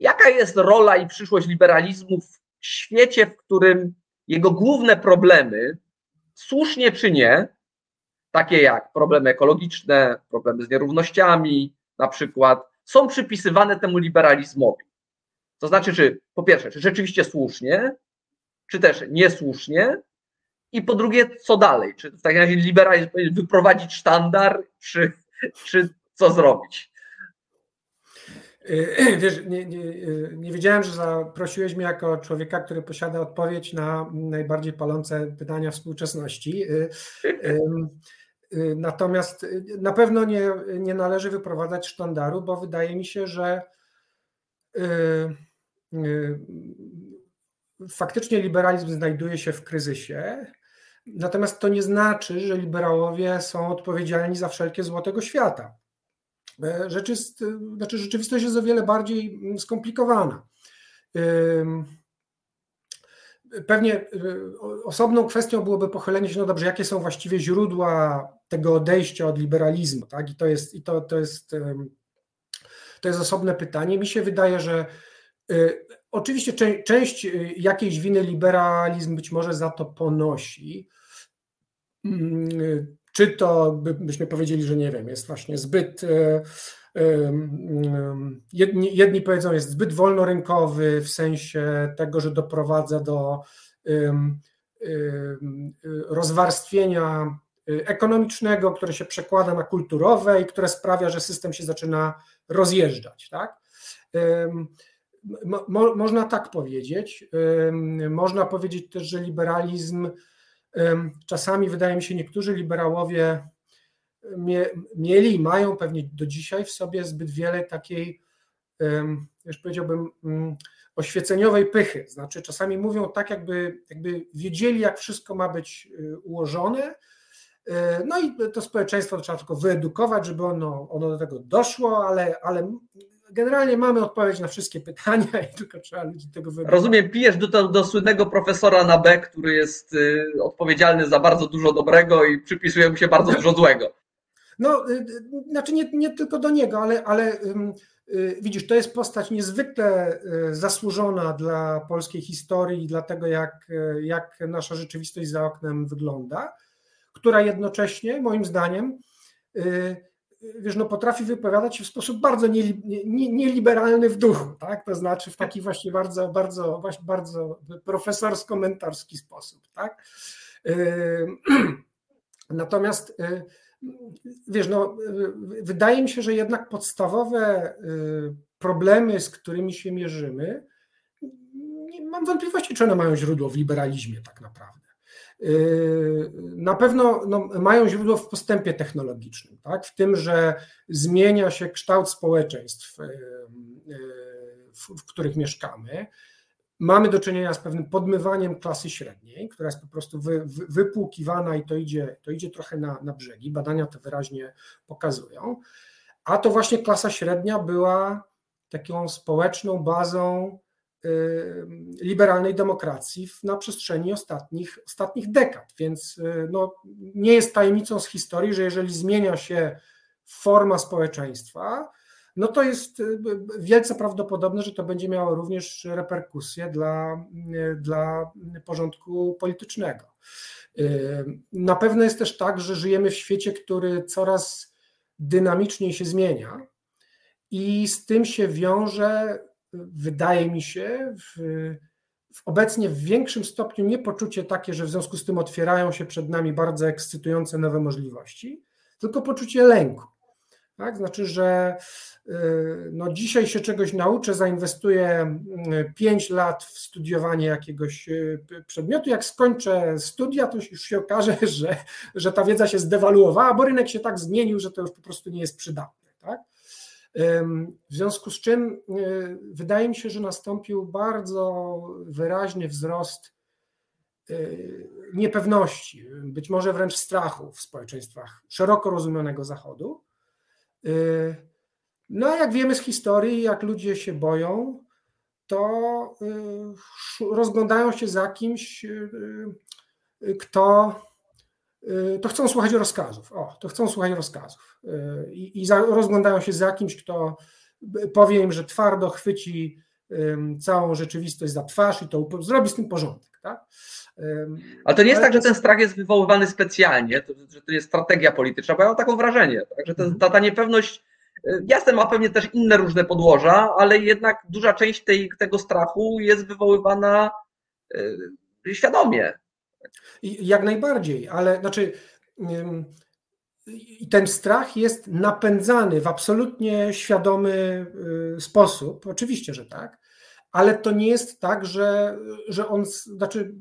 Jaka jest rola i przyszłość liberalizmu w świecie, w którym jego główne problemy, słusznie czy nie, takie jak problemy ekologiczne, problemy z nierównościami, na przykład, są przypisywane temu liberalizmowi? To znaczy, czy po pierwsze, czy rzeczywiście słusznie, czy też niesłusznie, i po drugie, co dalej? Czy w takim razie liberalizm wyprowadzić sztandar, czy, czy co zrobić? E, wiesz, nie, nie, nie, wiedziałem, że zaprosiłeś mnie jako człowieka, który posiada odpowiedź na najbardziej palące pytania współczesności. E, Natomiast na pewno nie, nie należy wyprowadzać sztandaru, bo wydaje mi się, że faktycznie liberalizm znajduje się w kryzysie. Natomiast to nie znaczy, że liberałowie są odpowiedzialni za wszelkie złotego świata. Rzecz jest, znaczy rzeczywistość jest o wiele bardziej skomplikowana. Pewnie osobną kwestią byłoby pochylenie się, no dobrze, jakie są właściwie źródła tego odejścia od liberalizmu, tak? I to jest, i to, to jest, to jest osobne pytanie. Mi się wydaje, że y, oczywiście część, część jakiejś winy liberalizm być może za to ponosi. Mm, czy to byśmy powiedzieli, że nie wiem, jest właśnie zbyt. Y, jedni, jedni powiedzą, jest zbyt wolnorynkowy w sensie tego, że doprowadza do rozwarstwienia y, ekonomicznego, które się przekłada na kulturowe i które sprawia, że system się zaczyna rozjeżdżać. Tak? Mo, można tak powiedzieć. Można powiedzieć też, że liberalizm czasami, wydaje mi się, niektórzy liberałowie mieli i mają pewnie do dzisiaj w sobie zbyt wiele takiej, już powiedziałbym, mm, oświeceniowej pychy. Znaczy, czasami mówią tak, jakby, jakby wiedzieli, jak wszystko ma być y, ułożone. Y, no i to społeczeństwo trzeba tylko wyedukować, żeby ono, ono do tego doszło, ale, ale generalnie mamy odpowiedź na wszystkie pytania i tylko trzeba ludzi tego wyedukować. Rozumiem, pijesz do, do słynnego profesora na B, który jest y, odpowiedzialny za bardzo dużo dobrego i przypisuje mu się bardzo dużo złego. No, y, y, znaczy nie, nie tylko do niego, ale, ale widzisz, to jest postać niezwykle zasłużona dla polskiej historii i dla tego, jak, jak nasza rzeczywistość za oknem wygląda, która jednocześnie, moim zdaniem, wiesz, no potrafi wypowiadać się w sposób bardzo nieliberalny w duchu, tak? To znaczy w taki właśnie bardzo, bardzo, bardzo profesorsko-mentorski sposób, tak? Natomiast wiesz, no, wydaje mi się, że jednak podstawowe y, problemy, z którymi się mierzymy, mam wątpliwości, czy one mają źródło w liberalizmie tak naprawdę. Y, na pewno no, mają źródło w postępie technologicznym, tak? w tym, że zmienia się kształt społeczeństw, y, w, w których mieszkamy, mamy do czynienia z pewnym podmywaniem klasy średniej, która jest po prostu wy, wy, wypłukiwana i to idzie, to idzie trochę na, na brzegi. Badania to wyraźnie pokazują. A to właśnie klasa średnia była taką społeczną bazą liberalnej demokracji na przestrzeni ostatnich, ostatnich dekad. Więc y, no, nie jest tajemnicą z historii, że jeżeli zmienia się forma społeczeństwa, no to jest y, wielce prawdopodobne, że to będzie miało również reperkusje dla, y, dla porządku politycznego. Y, na pewno jest też tak, że żyjemy w świecie, który coraz dynamiczniej się zmienia i z tym się wiąże, wydaje mi się, w, w obecnie w większym stopniu nie poczucie takie, że w związku z tym otwierają się przed nami bardzo ekscytujące nowe możliwości, tylko poczucie lęku. Tak? Znaczy, że y, no dzisiaj się czegoś nauczę, zainwestuję 5 y, lat w studiowanie jakiegoś y, przedmiotu. Jak skończę studia, to już się okaże, że, że ta wiedza się zdewaluowała, bo rynek się tak zmienił, że to już po prostu nie jest przydatne. Tak? W związku z czym wydaje mi się, że nastąpił bardzo wyraźny wzrost niepewności, być może wręcz strachu w społeczeństwach szeroko rozumianego Zachodu. Y, no a jak wiemy z historii, jak ludzie się boją, to rozglądają się za kimś, kto to chcą słuchać rozkazów. O, to chcą słuchać rozkazów. I, i za, rozglądają się za kimś, kto powie im, że twardo chwyci całą rzeczywistość za twarz i to zrobi z tym porządek. Tak? Ale to nie jest tak, że ten strach jest wywoływany specjalnie, to, że to jest strategia polityczna, bo ja mam taką wrażenie, tak? że ta, ta niepewność, y, jasne, ma pewnie też inne różne podłoża, ale jednak duża część tej, tego strachu jest wywoływana yy, Jak najbardziej, ale znaczy i ten strach jest napędzany w absolutnie świadomy y, sposób, oczywiście, że tak, ale to nie jest tak, że, że on, znaczy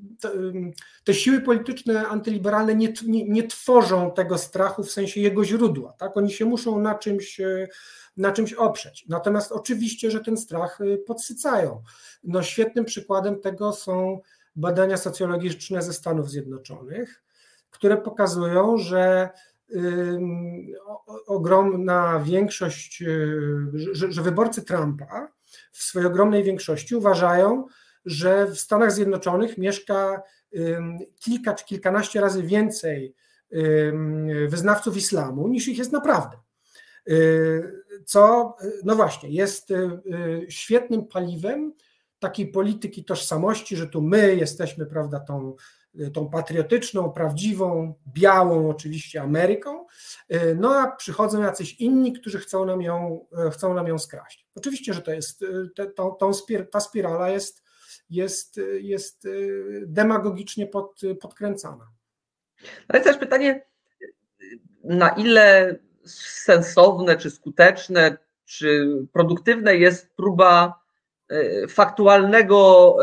te, siły polityczne antyliberalne nie, nie, nie, tworzą tego strachu w sensie jego źródła, tak? Oni się muszą na czymś, na czymś oprzeć. Natomiast oczywiście, że ten strach podsycają. No, świetnym przykładem tego są badania socjologiczne ze Stanów Zjednoczonych, które pokazują, że ogromna większość, że, że wyborcy Trumpa w swojej ogromnej większości uważają, że w Stanach Zjednoczonych mieszka kilka czy kilkanaście razy więcej wyznawców islamu niż ich jest naprawdę. Y, co, no właśnie, jest y, świetnym paliwem takiej polityki tożsamości, że tu my jesteśmy, prawda, tą tą patriotyczną, prawdziwą, białą oczywiście Ameryką, y, no a przychodzą jacyś inni, którzy chcą nam ją, e, chcą nam ją skraść. Oczywiście, że to jest, y, te, tą, tą ta spirala jest, jest, jest y, demagogicznie pod, podkręcana. Ale też pytanie, na ile sensowne, czy skuteczne, czy produktywne jest próba faktualnego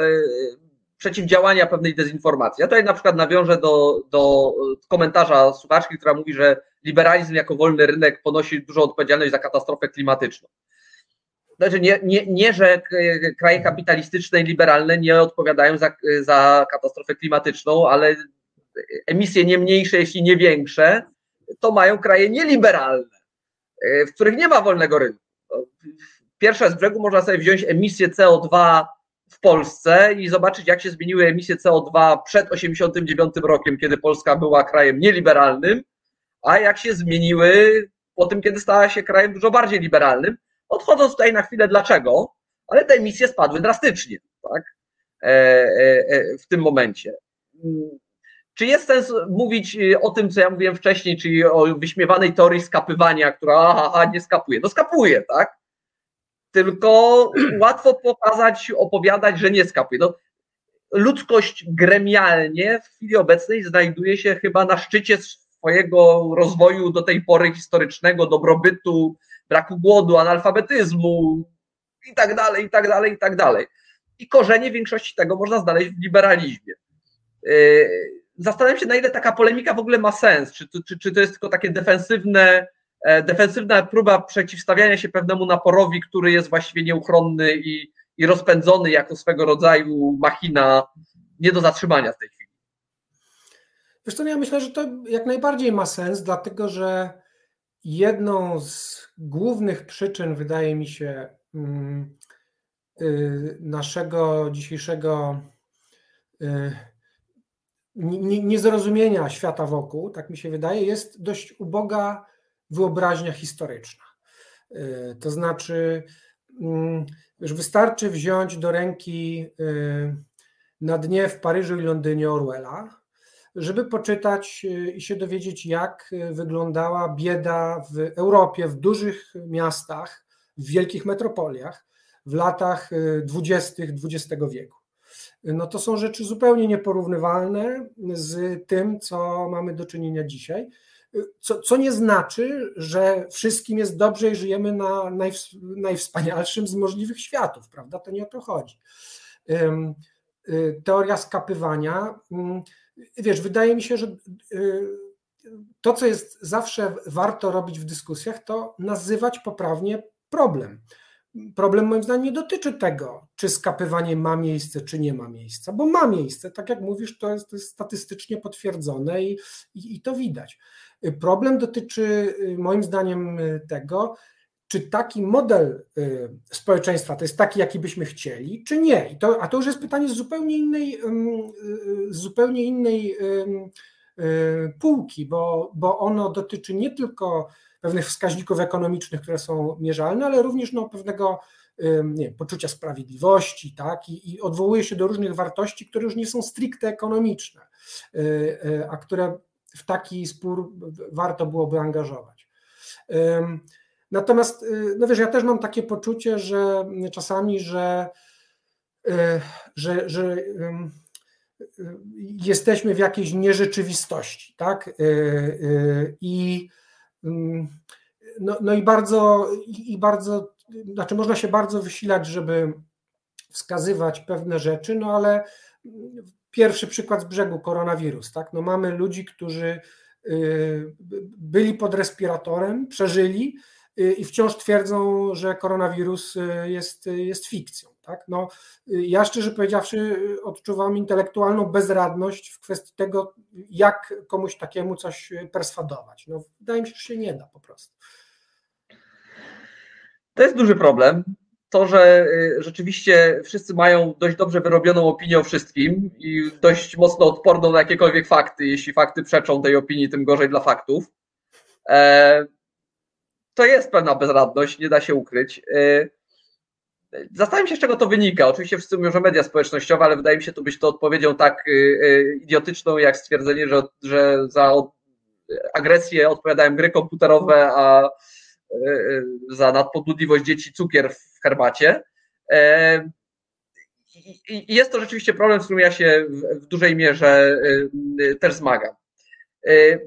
przeciwdziałania pewnej dezinformacji. Ja tutaj na przykład nawiążę do, do komentarza słuchaczki, która mówi, że liberalizm jako wolny rynek ponosi dużą odpowiedzialność za katastrofę klimatyczną. Znaczy nie, nie, nie że kraje kapitalistyczne i liberalne nie odpowiadają za, za katastrofę klimatyczną, ale emisje nie mniejsze, jeśli nie większe, to mają kraje nieliberalne, w których nie ma wolnego rynku. Pierwsze z brzegu można sobie wziąć emisję CO2 w Polsce i zobaczyć, jak się zmieniły emisje CO2 przed 89 rokiem, kiedy Polska była krajem nieliberalnym, a jak się zmieniły po tym, kiedy stała się krajem dużo bardziej liberalnym. Odchodząc tutaj na chwilę dlaczego, ale te emisje spadły drastycznie tak? E, e, e, w tym momencie. Czy jest sens mówić o tym, co ja mówiłem wcześniej, czyli o wyśmiewanej teorii skapywania, która aha, aha, nie skapuje? No skapuje, tak? Tylko łatwo pokazać, opowiadać, że nie skapuje. No, ludzkość gremialnie w chwili obecnej znajduje się chyba na szczycie swojego rozwoju do tej pory historycznego, dobrobytu, braku głodu, analfabetyzmu i tak dalej, i tak dalej, i tak dalej. I korzenie większości tego można znaleźć w liberalizmie. Yy, zastanawiam się, na ile taka polemika w ogóle ma sens. Czy, czy, czy to jest tylko takie defensywne defensywna próba przeciwstawiania się pewnemu naporowi, który jest właściwie nieuchronny i, i rozpędzony jako swego rodzaju machina nie do zatrzymania w tej chwili. Co, no ja myślę, że to jak najbardziej ma sens, dlatego że jedną z głównych przyczyn, wydaje mi się, mm, y, naszego dzisiejszego y, niezrozumienia świata wokół, tak mi się wydaje, jest dość uboga wyobraźnia historyczna. Y, to znaczy, mm, już wystarczy wziąć do ręki y, na dnie w Paryżu i Londynie Orwella, żeby poczytać y, i się dowiedzieć, jak wyglądała bieda w Europie, w dużych miastach, w wielkich metropoliach w latach dwudziestych XX wieku. No to są rzeczy zupełnie nieporównywalne z tym, co mamy do czynienia dzisiaj co, co nie znaczy, że wszystkim jest dobrze i żyjemy na najwspanialszym z możliwych światów, prawda? To nie o to chodzi. Y, teoria skapywania, mm, wiesz, wydaje mi się, że y, to, co jest zawsze warto robić w dyskusjach, to nazywać poprawnie problem. Problem moim zdaniem nie dotyczy tego, czy skapywanie ma miejsce, czy nie ma miejsca, bo ma miejsce, tak jak mówisz, to jest, to jest statystycznie potwierdzone i, i, i to widać. Problem dotyczy y, moim zdaniem y, tego, czy taki model y, społeczeństwa to jest taki, jaki byśmy chcieli, czy nie. I to, a to już jest pytanie z zupełnie innej, z zupełnie innej półki, bo, bo ono dotyczy nie tylko pewnych wskaźników ekonomicznych, które są mierzalne, ale również no, pewnego nie, poczucia sprawiedliwości, tak? I, I odwołuje się do różnych wartości, które już nie są stricte ekonomiczne, a które w taki spór warto byłoby angażować. Natomiast, y, no wiesz, ja też mam takie poczucie, że czasami, że, y, że, że jesteśmy w jakiejś nierzeczywistości, tak? Y, I no, no i bardzo, i bardzo, znaczy można się bardzo wysilać, żeby wskazywać pewne rzeczy, no ale pierwszy przykład z brzegu koronawirus, tak? No mamy ludzi, którzy y, byli pod respiratorem, przeżyli y, i wciąż twierdzą, że koronawirus y, jest, jest fikcją. Tak? No, ja szczerze powiedziawszy odczuwam intelektualną bezradność w kwestii tego, jak komuś takiemu coś perswadować. No, wydaje mi się, że się nie da po prostu. To jest duży problem to, że y, rzeczywiście wszyscy mają dość dobrze wyrobioną opinię o wszystkim i dość mocno odporną na jakiekolwiek fakty. Jeśli fakty przeczą tej opinii, tym gorzej dla faktów. E, to jest pewna bezradność, nie da się ukryć. E, zastanawiam się, z czego to wynika. Oczywiście wszyscy mówią, że media społecznościowe, ale wydaje mi się to być to odpowiedzią tak y, idiotyczną, jak stwierdzenie, że, że za agresję odpowiadają gry komputerowe, a y, za nadpobudliwość dzieci cukier w herbacie. E, I jest to rzeczywiście problem, z którym ja się w dużej mierze e, też zmagam. E,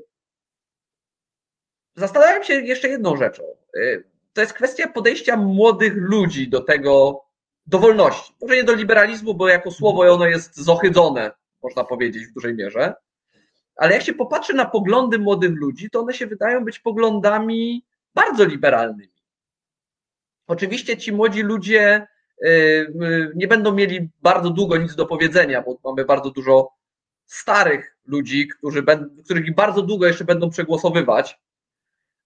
zastanawiam się jeszcze jedną rzeczą. To jest kwestia podejścia młodych ludzi do tego, do wolności. Może nie do liberalizmu, bo jako słowo ono jest zohydzone, można powiedzieć, w dużej mierze. Ale jak się popatrzy na poglądy młodych ludzi, to one się wydają być poglądami bardzo liberalnymi. Oczywiście ci młodzi ludzie y, y, nie będą mieli bardzo długo nic do powiedzenia, bo mamy bardzo dużo starych ludzi, którzy będą, których bardzo długo jeszcze będą przegłosowywać.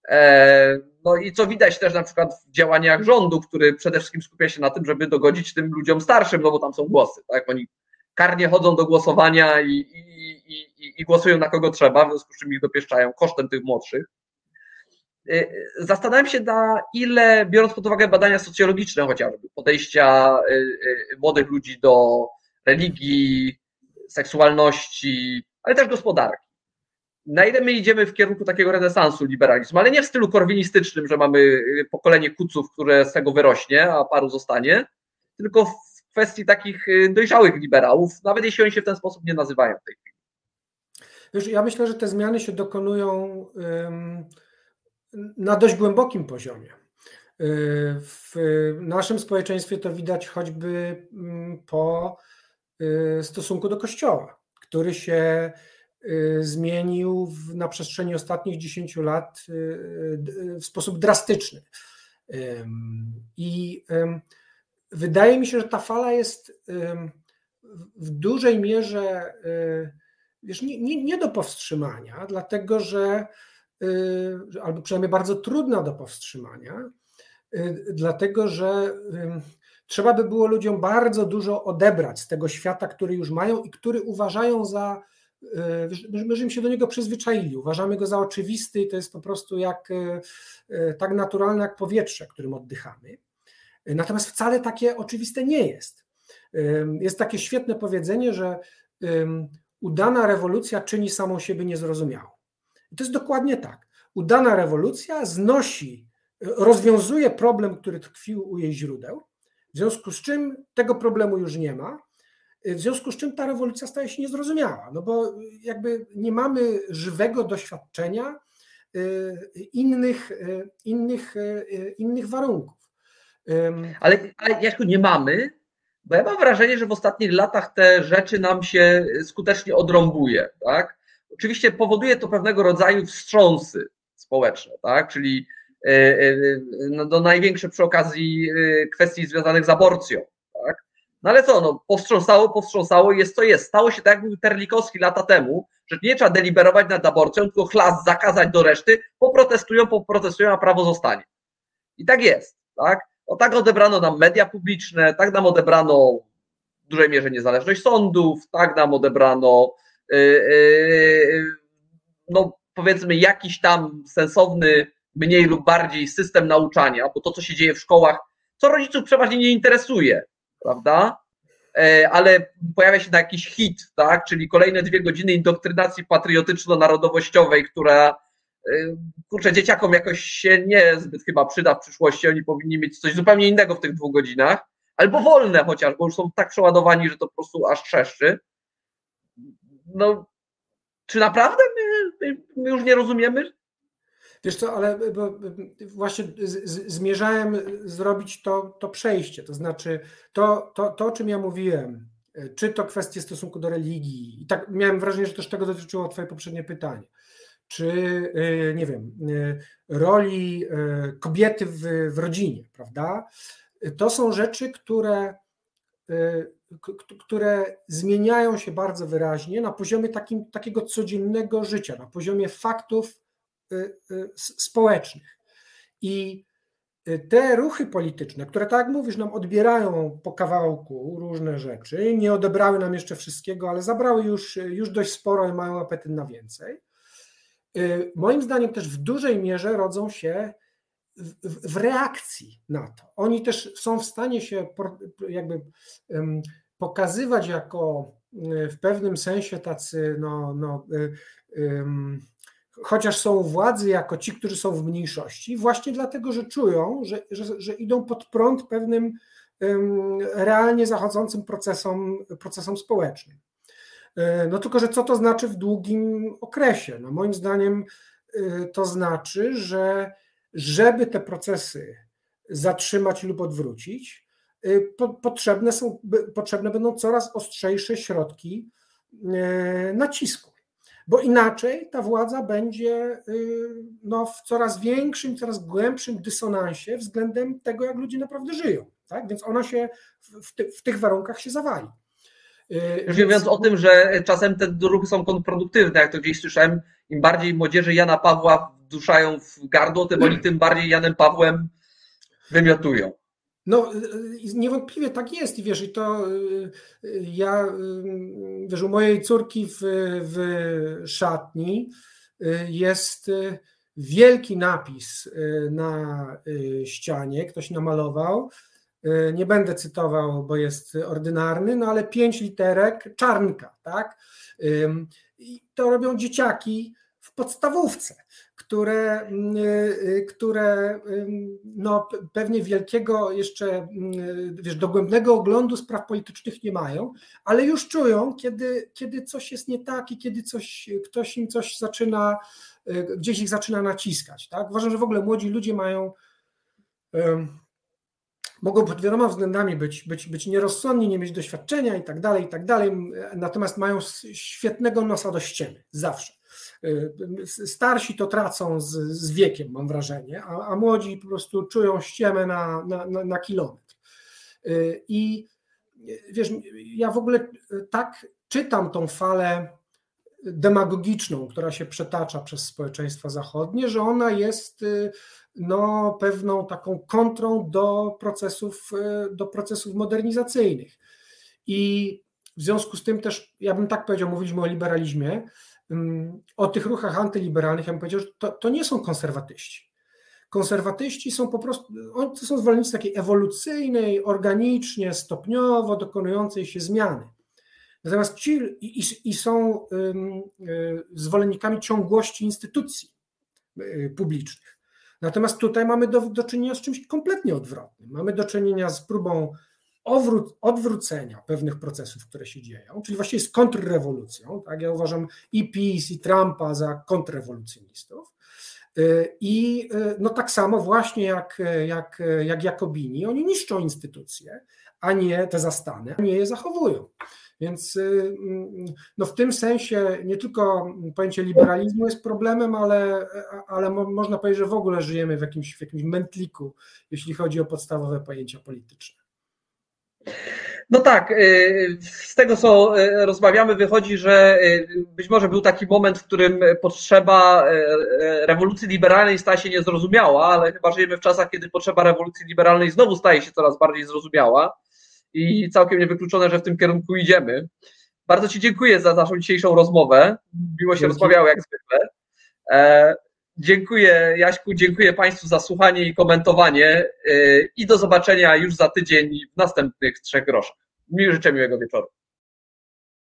E, no i co widać też na przykład w działaniach rządu, który przede wszystkim skupia się na tym, żeby dogodzić tym ludziom starszym, no bo tam są głosy, tak? Oni karnie chodzą do głosowania i, i, i, i głosują na kogo trzeba, w związku z czym ich dopieszczają kosztem tych młodszych. Y, zastanawiam się, na ile, biorąc pod uwagę badania socjologiczne chociażby, podejścia y, y, młodych ludzi do religii, seksualności, ale też gospodarki. Na ile my idziemy w kierunku takiego renesansu liberalizmu, ale nie w stylu korwinistycznym, że mamy pokolenie kuców, które z tego wyrośnie, a paru zostanie, tylko w kwestii takich dojrzałych liberałów, nawet jeśli oni się w ten sposób nie nazywają w tej chwili. Wiesz, ja myślę, że te zmiany się dokonują. Na dość głębokim poziomie. Y, w naszym społeczeństwie to widać choćby mm, po y, stosunku do Kościoła, który się y, zmienił na przestrzeni ostatnich 10 lat w sposób drastyczny. I wydaje mi się, że ta fala jest w dużej mierze wiesz, nie, nie, nie do powstrzymania, dlatego że Y, albo przynajmniej bardzo trudna do powstrzymania, y, dlatego że trzeba by było ludziom bardzo dużo odebrać z tego świata, który już mają i który uważają za. Y, myśmy się do niego przyzwyczaili, uważamy go za oczywisty i to jest po prostu jak tak naturalne jak powietrze, którym oddychamy. Natomiast wcale takie oczywiste nie jest. Jest takie świetne powiedzenie, że udana rewolucja czyni samą siebie niezrozumiałą. I to jest dokładnie tak. Udana rewolucja znosi, rozwiązuje problem, który tkwił u jej źródeł, w związku z czym tego problemu już nie ma, w związku z czym ta rewolucja staje się niezrozumiała, no bo jakby nie mamy żywego doświadczenia innych, innych, innych warunków. Ale, ale jak nie mamy, bo ja mam wrażenie, że w ostatnich latach te rzeczy nam się skutecznie odrąbuje, tak? Oczywiście powoduje to pewnego rodzaju wstrząsy społeczne, tak? czyli e, e, no, no największe przy okazji e, kwestii związanych z aborcją. Tak? No ale co, no, powstrząsało, powstrząsało, jest to jest. Stało się tak, jak mówił Terlikowski lata temu, że nie trzeba deliberować nad aborcją, tylko chlas zakazać do reszty, poprotestują, poprotestują, a prawo zostanie. I tak jest. Tak? O tak odebrano nam media publiczne, tak nam odebrano w dużej mierze niezależność sądów, tak nam odebrano no powiedzmy jakiś tam sensowny, mniej lub bardziej system nauczania, bo to, co się dzieje w szkołach, co rodziców przeważnie nie interesuje, prawda? E, ale pojawia się jakiś hit, tak? Czyli kolejne dwie godziny indoktrynacji patriotyczno-narodowościowej, która y, kurczę, dzieciakom jakoś się nie zbyt chyba przyda w przyszłości, oni powinni mieć coś zupełnie innego w tych dwóch godzinach, albo wolne chociaż, bo już są tak przeładowani, że to po prostu aż trzeszczy no, czy naprawdę my, my, już nie rozumiemy? Wiesz co, ale właśnie z, z, zmierzałem zrobić to, to przejście, to znaczy to, to, to, o czym ja mówiłem, czy to kwestie stosunku do religii, i tak miałem wrażenie, że też tego dotyczyło Twoje poprzednie pytanie, czy y, nie wiem, y, roli y, kobiety w, w rodzinie, prawda? To są rzeczy, które, które zmieniają się bardzo wyraźnie na poziomie takim, takiego codziennego życia, na poziomie faktów społecznych. I te ruchy polityczne, które tak jak mówisz, nam odbierają po kawałku różne rzeczy, nie odebrały nam jeszcze wszystkiego, ale zabrały już, już dość sporo i mają apetyt na więcej. Y, moim zdaniem też w dużej mierze rodzą się w, w reakcji na to. Oni też są w stanie się jakby pokazywać jako y, w pewnym sensie tacy, no, no, y, chociaż są władzy, jako ci, którzy są w mniejszości, właśnie dlatego, że czują, że, że, że idą pod prąd pewnym realnie zachodzącym procesom, procesom społecznym. E, no tylko, że co to znaczy w długim okresie? No moim zdaniem to znaczy, że żeby te procesy zatrzymać lub odwrócić, e, potrzebne, są, potrzebne będą coraz ostrzejsze środki nacisku. Bo inaczej ta władza będzie no, w coraz większym, coraz głębszym dysonansie względem tego, jak ludzie naprawdę żyją. Tak? Więc ona się w, ty, w tych warunkach się zawali. Już nie mówiąc o tym, że czasem te ruchy są kontrproduktywne, jak to gdzieś słyszałem, im bardziej młodzieży Jana Pawła duszają w gardło, tym oni tym bardziej Janem Pawłem wymiotują. No, niewątpliwie tak jest i wiesz, i to ja, wiesz, u mojej córki w, w szatni jest wielki napis na ścianie, ktoś namalował, Y, nie będę cytował, bo jest ordynarny, no ale pięć literek czarnka, tak? I to robią dzieciaki w podstawówce, które, y, y, które no, pewnie wielkiego jeszcze wiesz, dogłębnego oglądu spraw politycznych nie mają, ale już czują, kiedy, kiedy coś jest nie tak i kiedy coś, ktoś im coś zaczyna, gdzieś ich zaczyna naciskać. Tak? Uważam, że w ogóle młodzi ludzie mają mogą pod wieloma względami być, być, być nierozsądni, nie mieć doświadczenia i tak dalej, i tak dalej, natomiast mają świetnego nosa do ściemy, zawsze. Y, starsi to tracą z, z wiekiem, mam wrażenie, a, a młodzi po prostu czują ściemę na, na, na, na kilometr. Y, I wiesz, ja w ogóle tak czytam tą falę demagogiczną, która się przetacza przez społeczeństwa zachodnie, że ona jest y, no, pewną taką kontrą do procesów, y, do procesów modernizacyjnych. I w związku z tym też, ja bym tak powiedział, mówiliśmy o liberalizmie, o tych ruchach antyliberalnych, ja bym powiedział, że to, to nie są konserwatyści. Konserwatyści są po prostu, to są zwolennicy takiej ewolucyjnej, organicznie, stopniowo dokonującej się zmiany. Natomiast ci i, i są y, zwolennikami ciągłości instytucji y, publicznych. Natomiast tutaj mamy do, do czynienia z czymś kompletnie odwrotnym. Mamy do czynienia z próbą odwró- odwrócenia pewnych procesów, które się dzieją, czyli właściwie z kontrrewolucją. Tak? Ja uważam i PiS, i Trumpa za kontrrewolucjonistów. Y, I no tak samo właśnie jak, jak, jak Jakobini, oni niszczą instytucje, a nie te zastane, a nie je zachowują. Więc y, no w tym sensie nie tylko pojęcie liberalizmu jest problemem, ale, ale można powiedzieć, że w ogóle żyjemy w jakimś, w jakimś mętliku, jeśli chodzi o podstawowe pojęcia polityczne. No tak, y, z tego co y, rozmawiamy, wychodzi, że być może był taki moment, w którym potrzeba rewolucji liberalnej staje się niezrozumiała, ale chyba żyjemy w czasach, kiedy potrzeba rewolucji liberalnej znowu staje się coraz bardziej zrozumiała i całkiem niewykluczone, że w tym kierunku idziemy. Bardzo Ci dziękuję za naszą dzisiejszą rozmowę. Miło się rozmawiało jak zwykle. Dziękuję Jaśku, dziękuję Państwu za słuchanie i komentowanie e, i do zobaczenia już za tydzień w następnych trzech groszach. Mi życzę miłego wieczoru.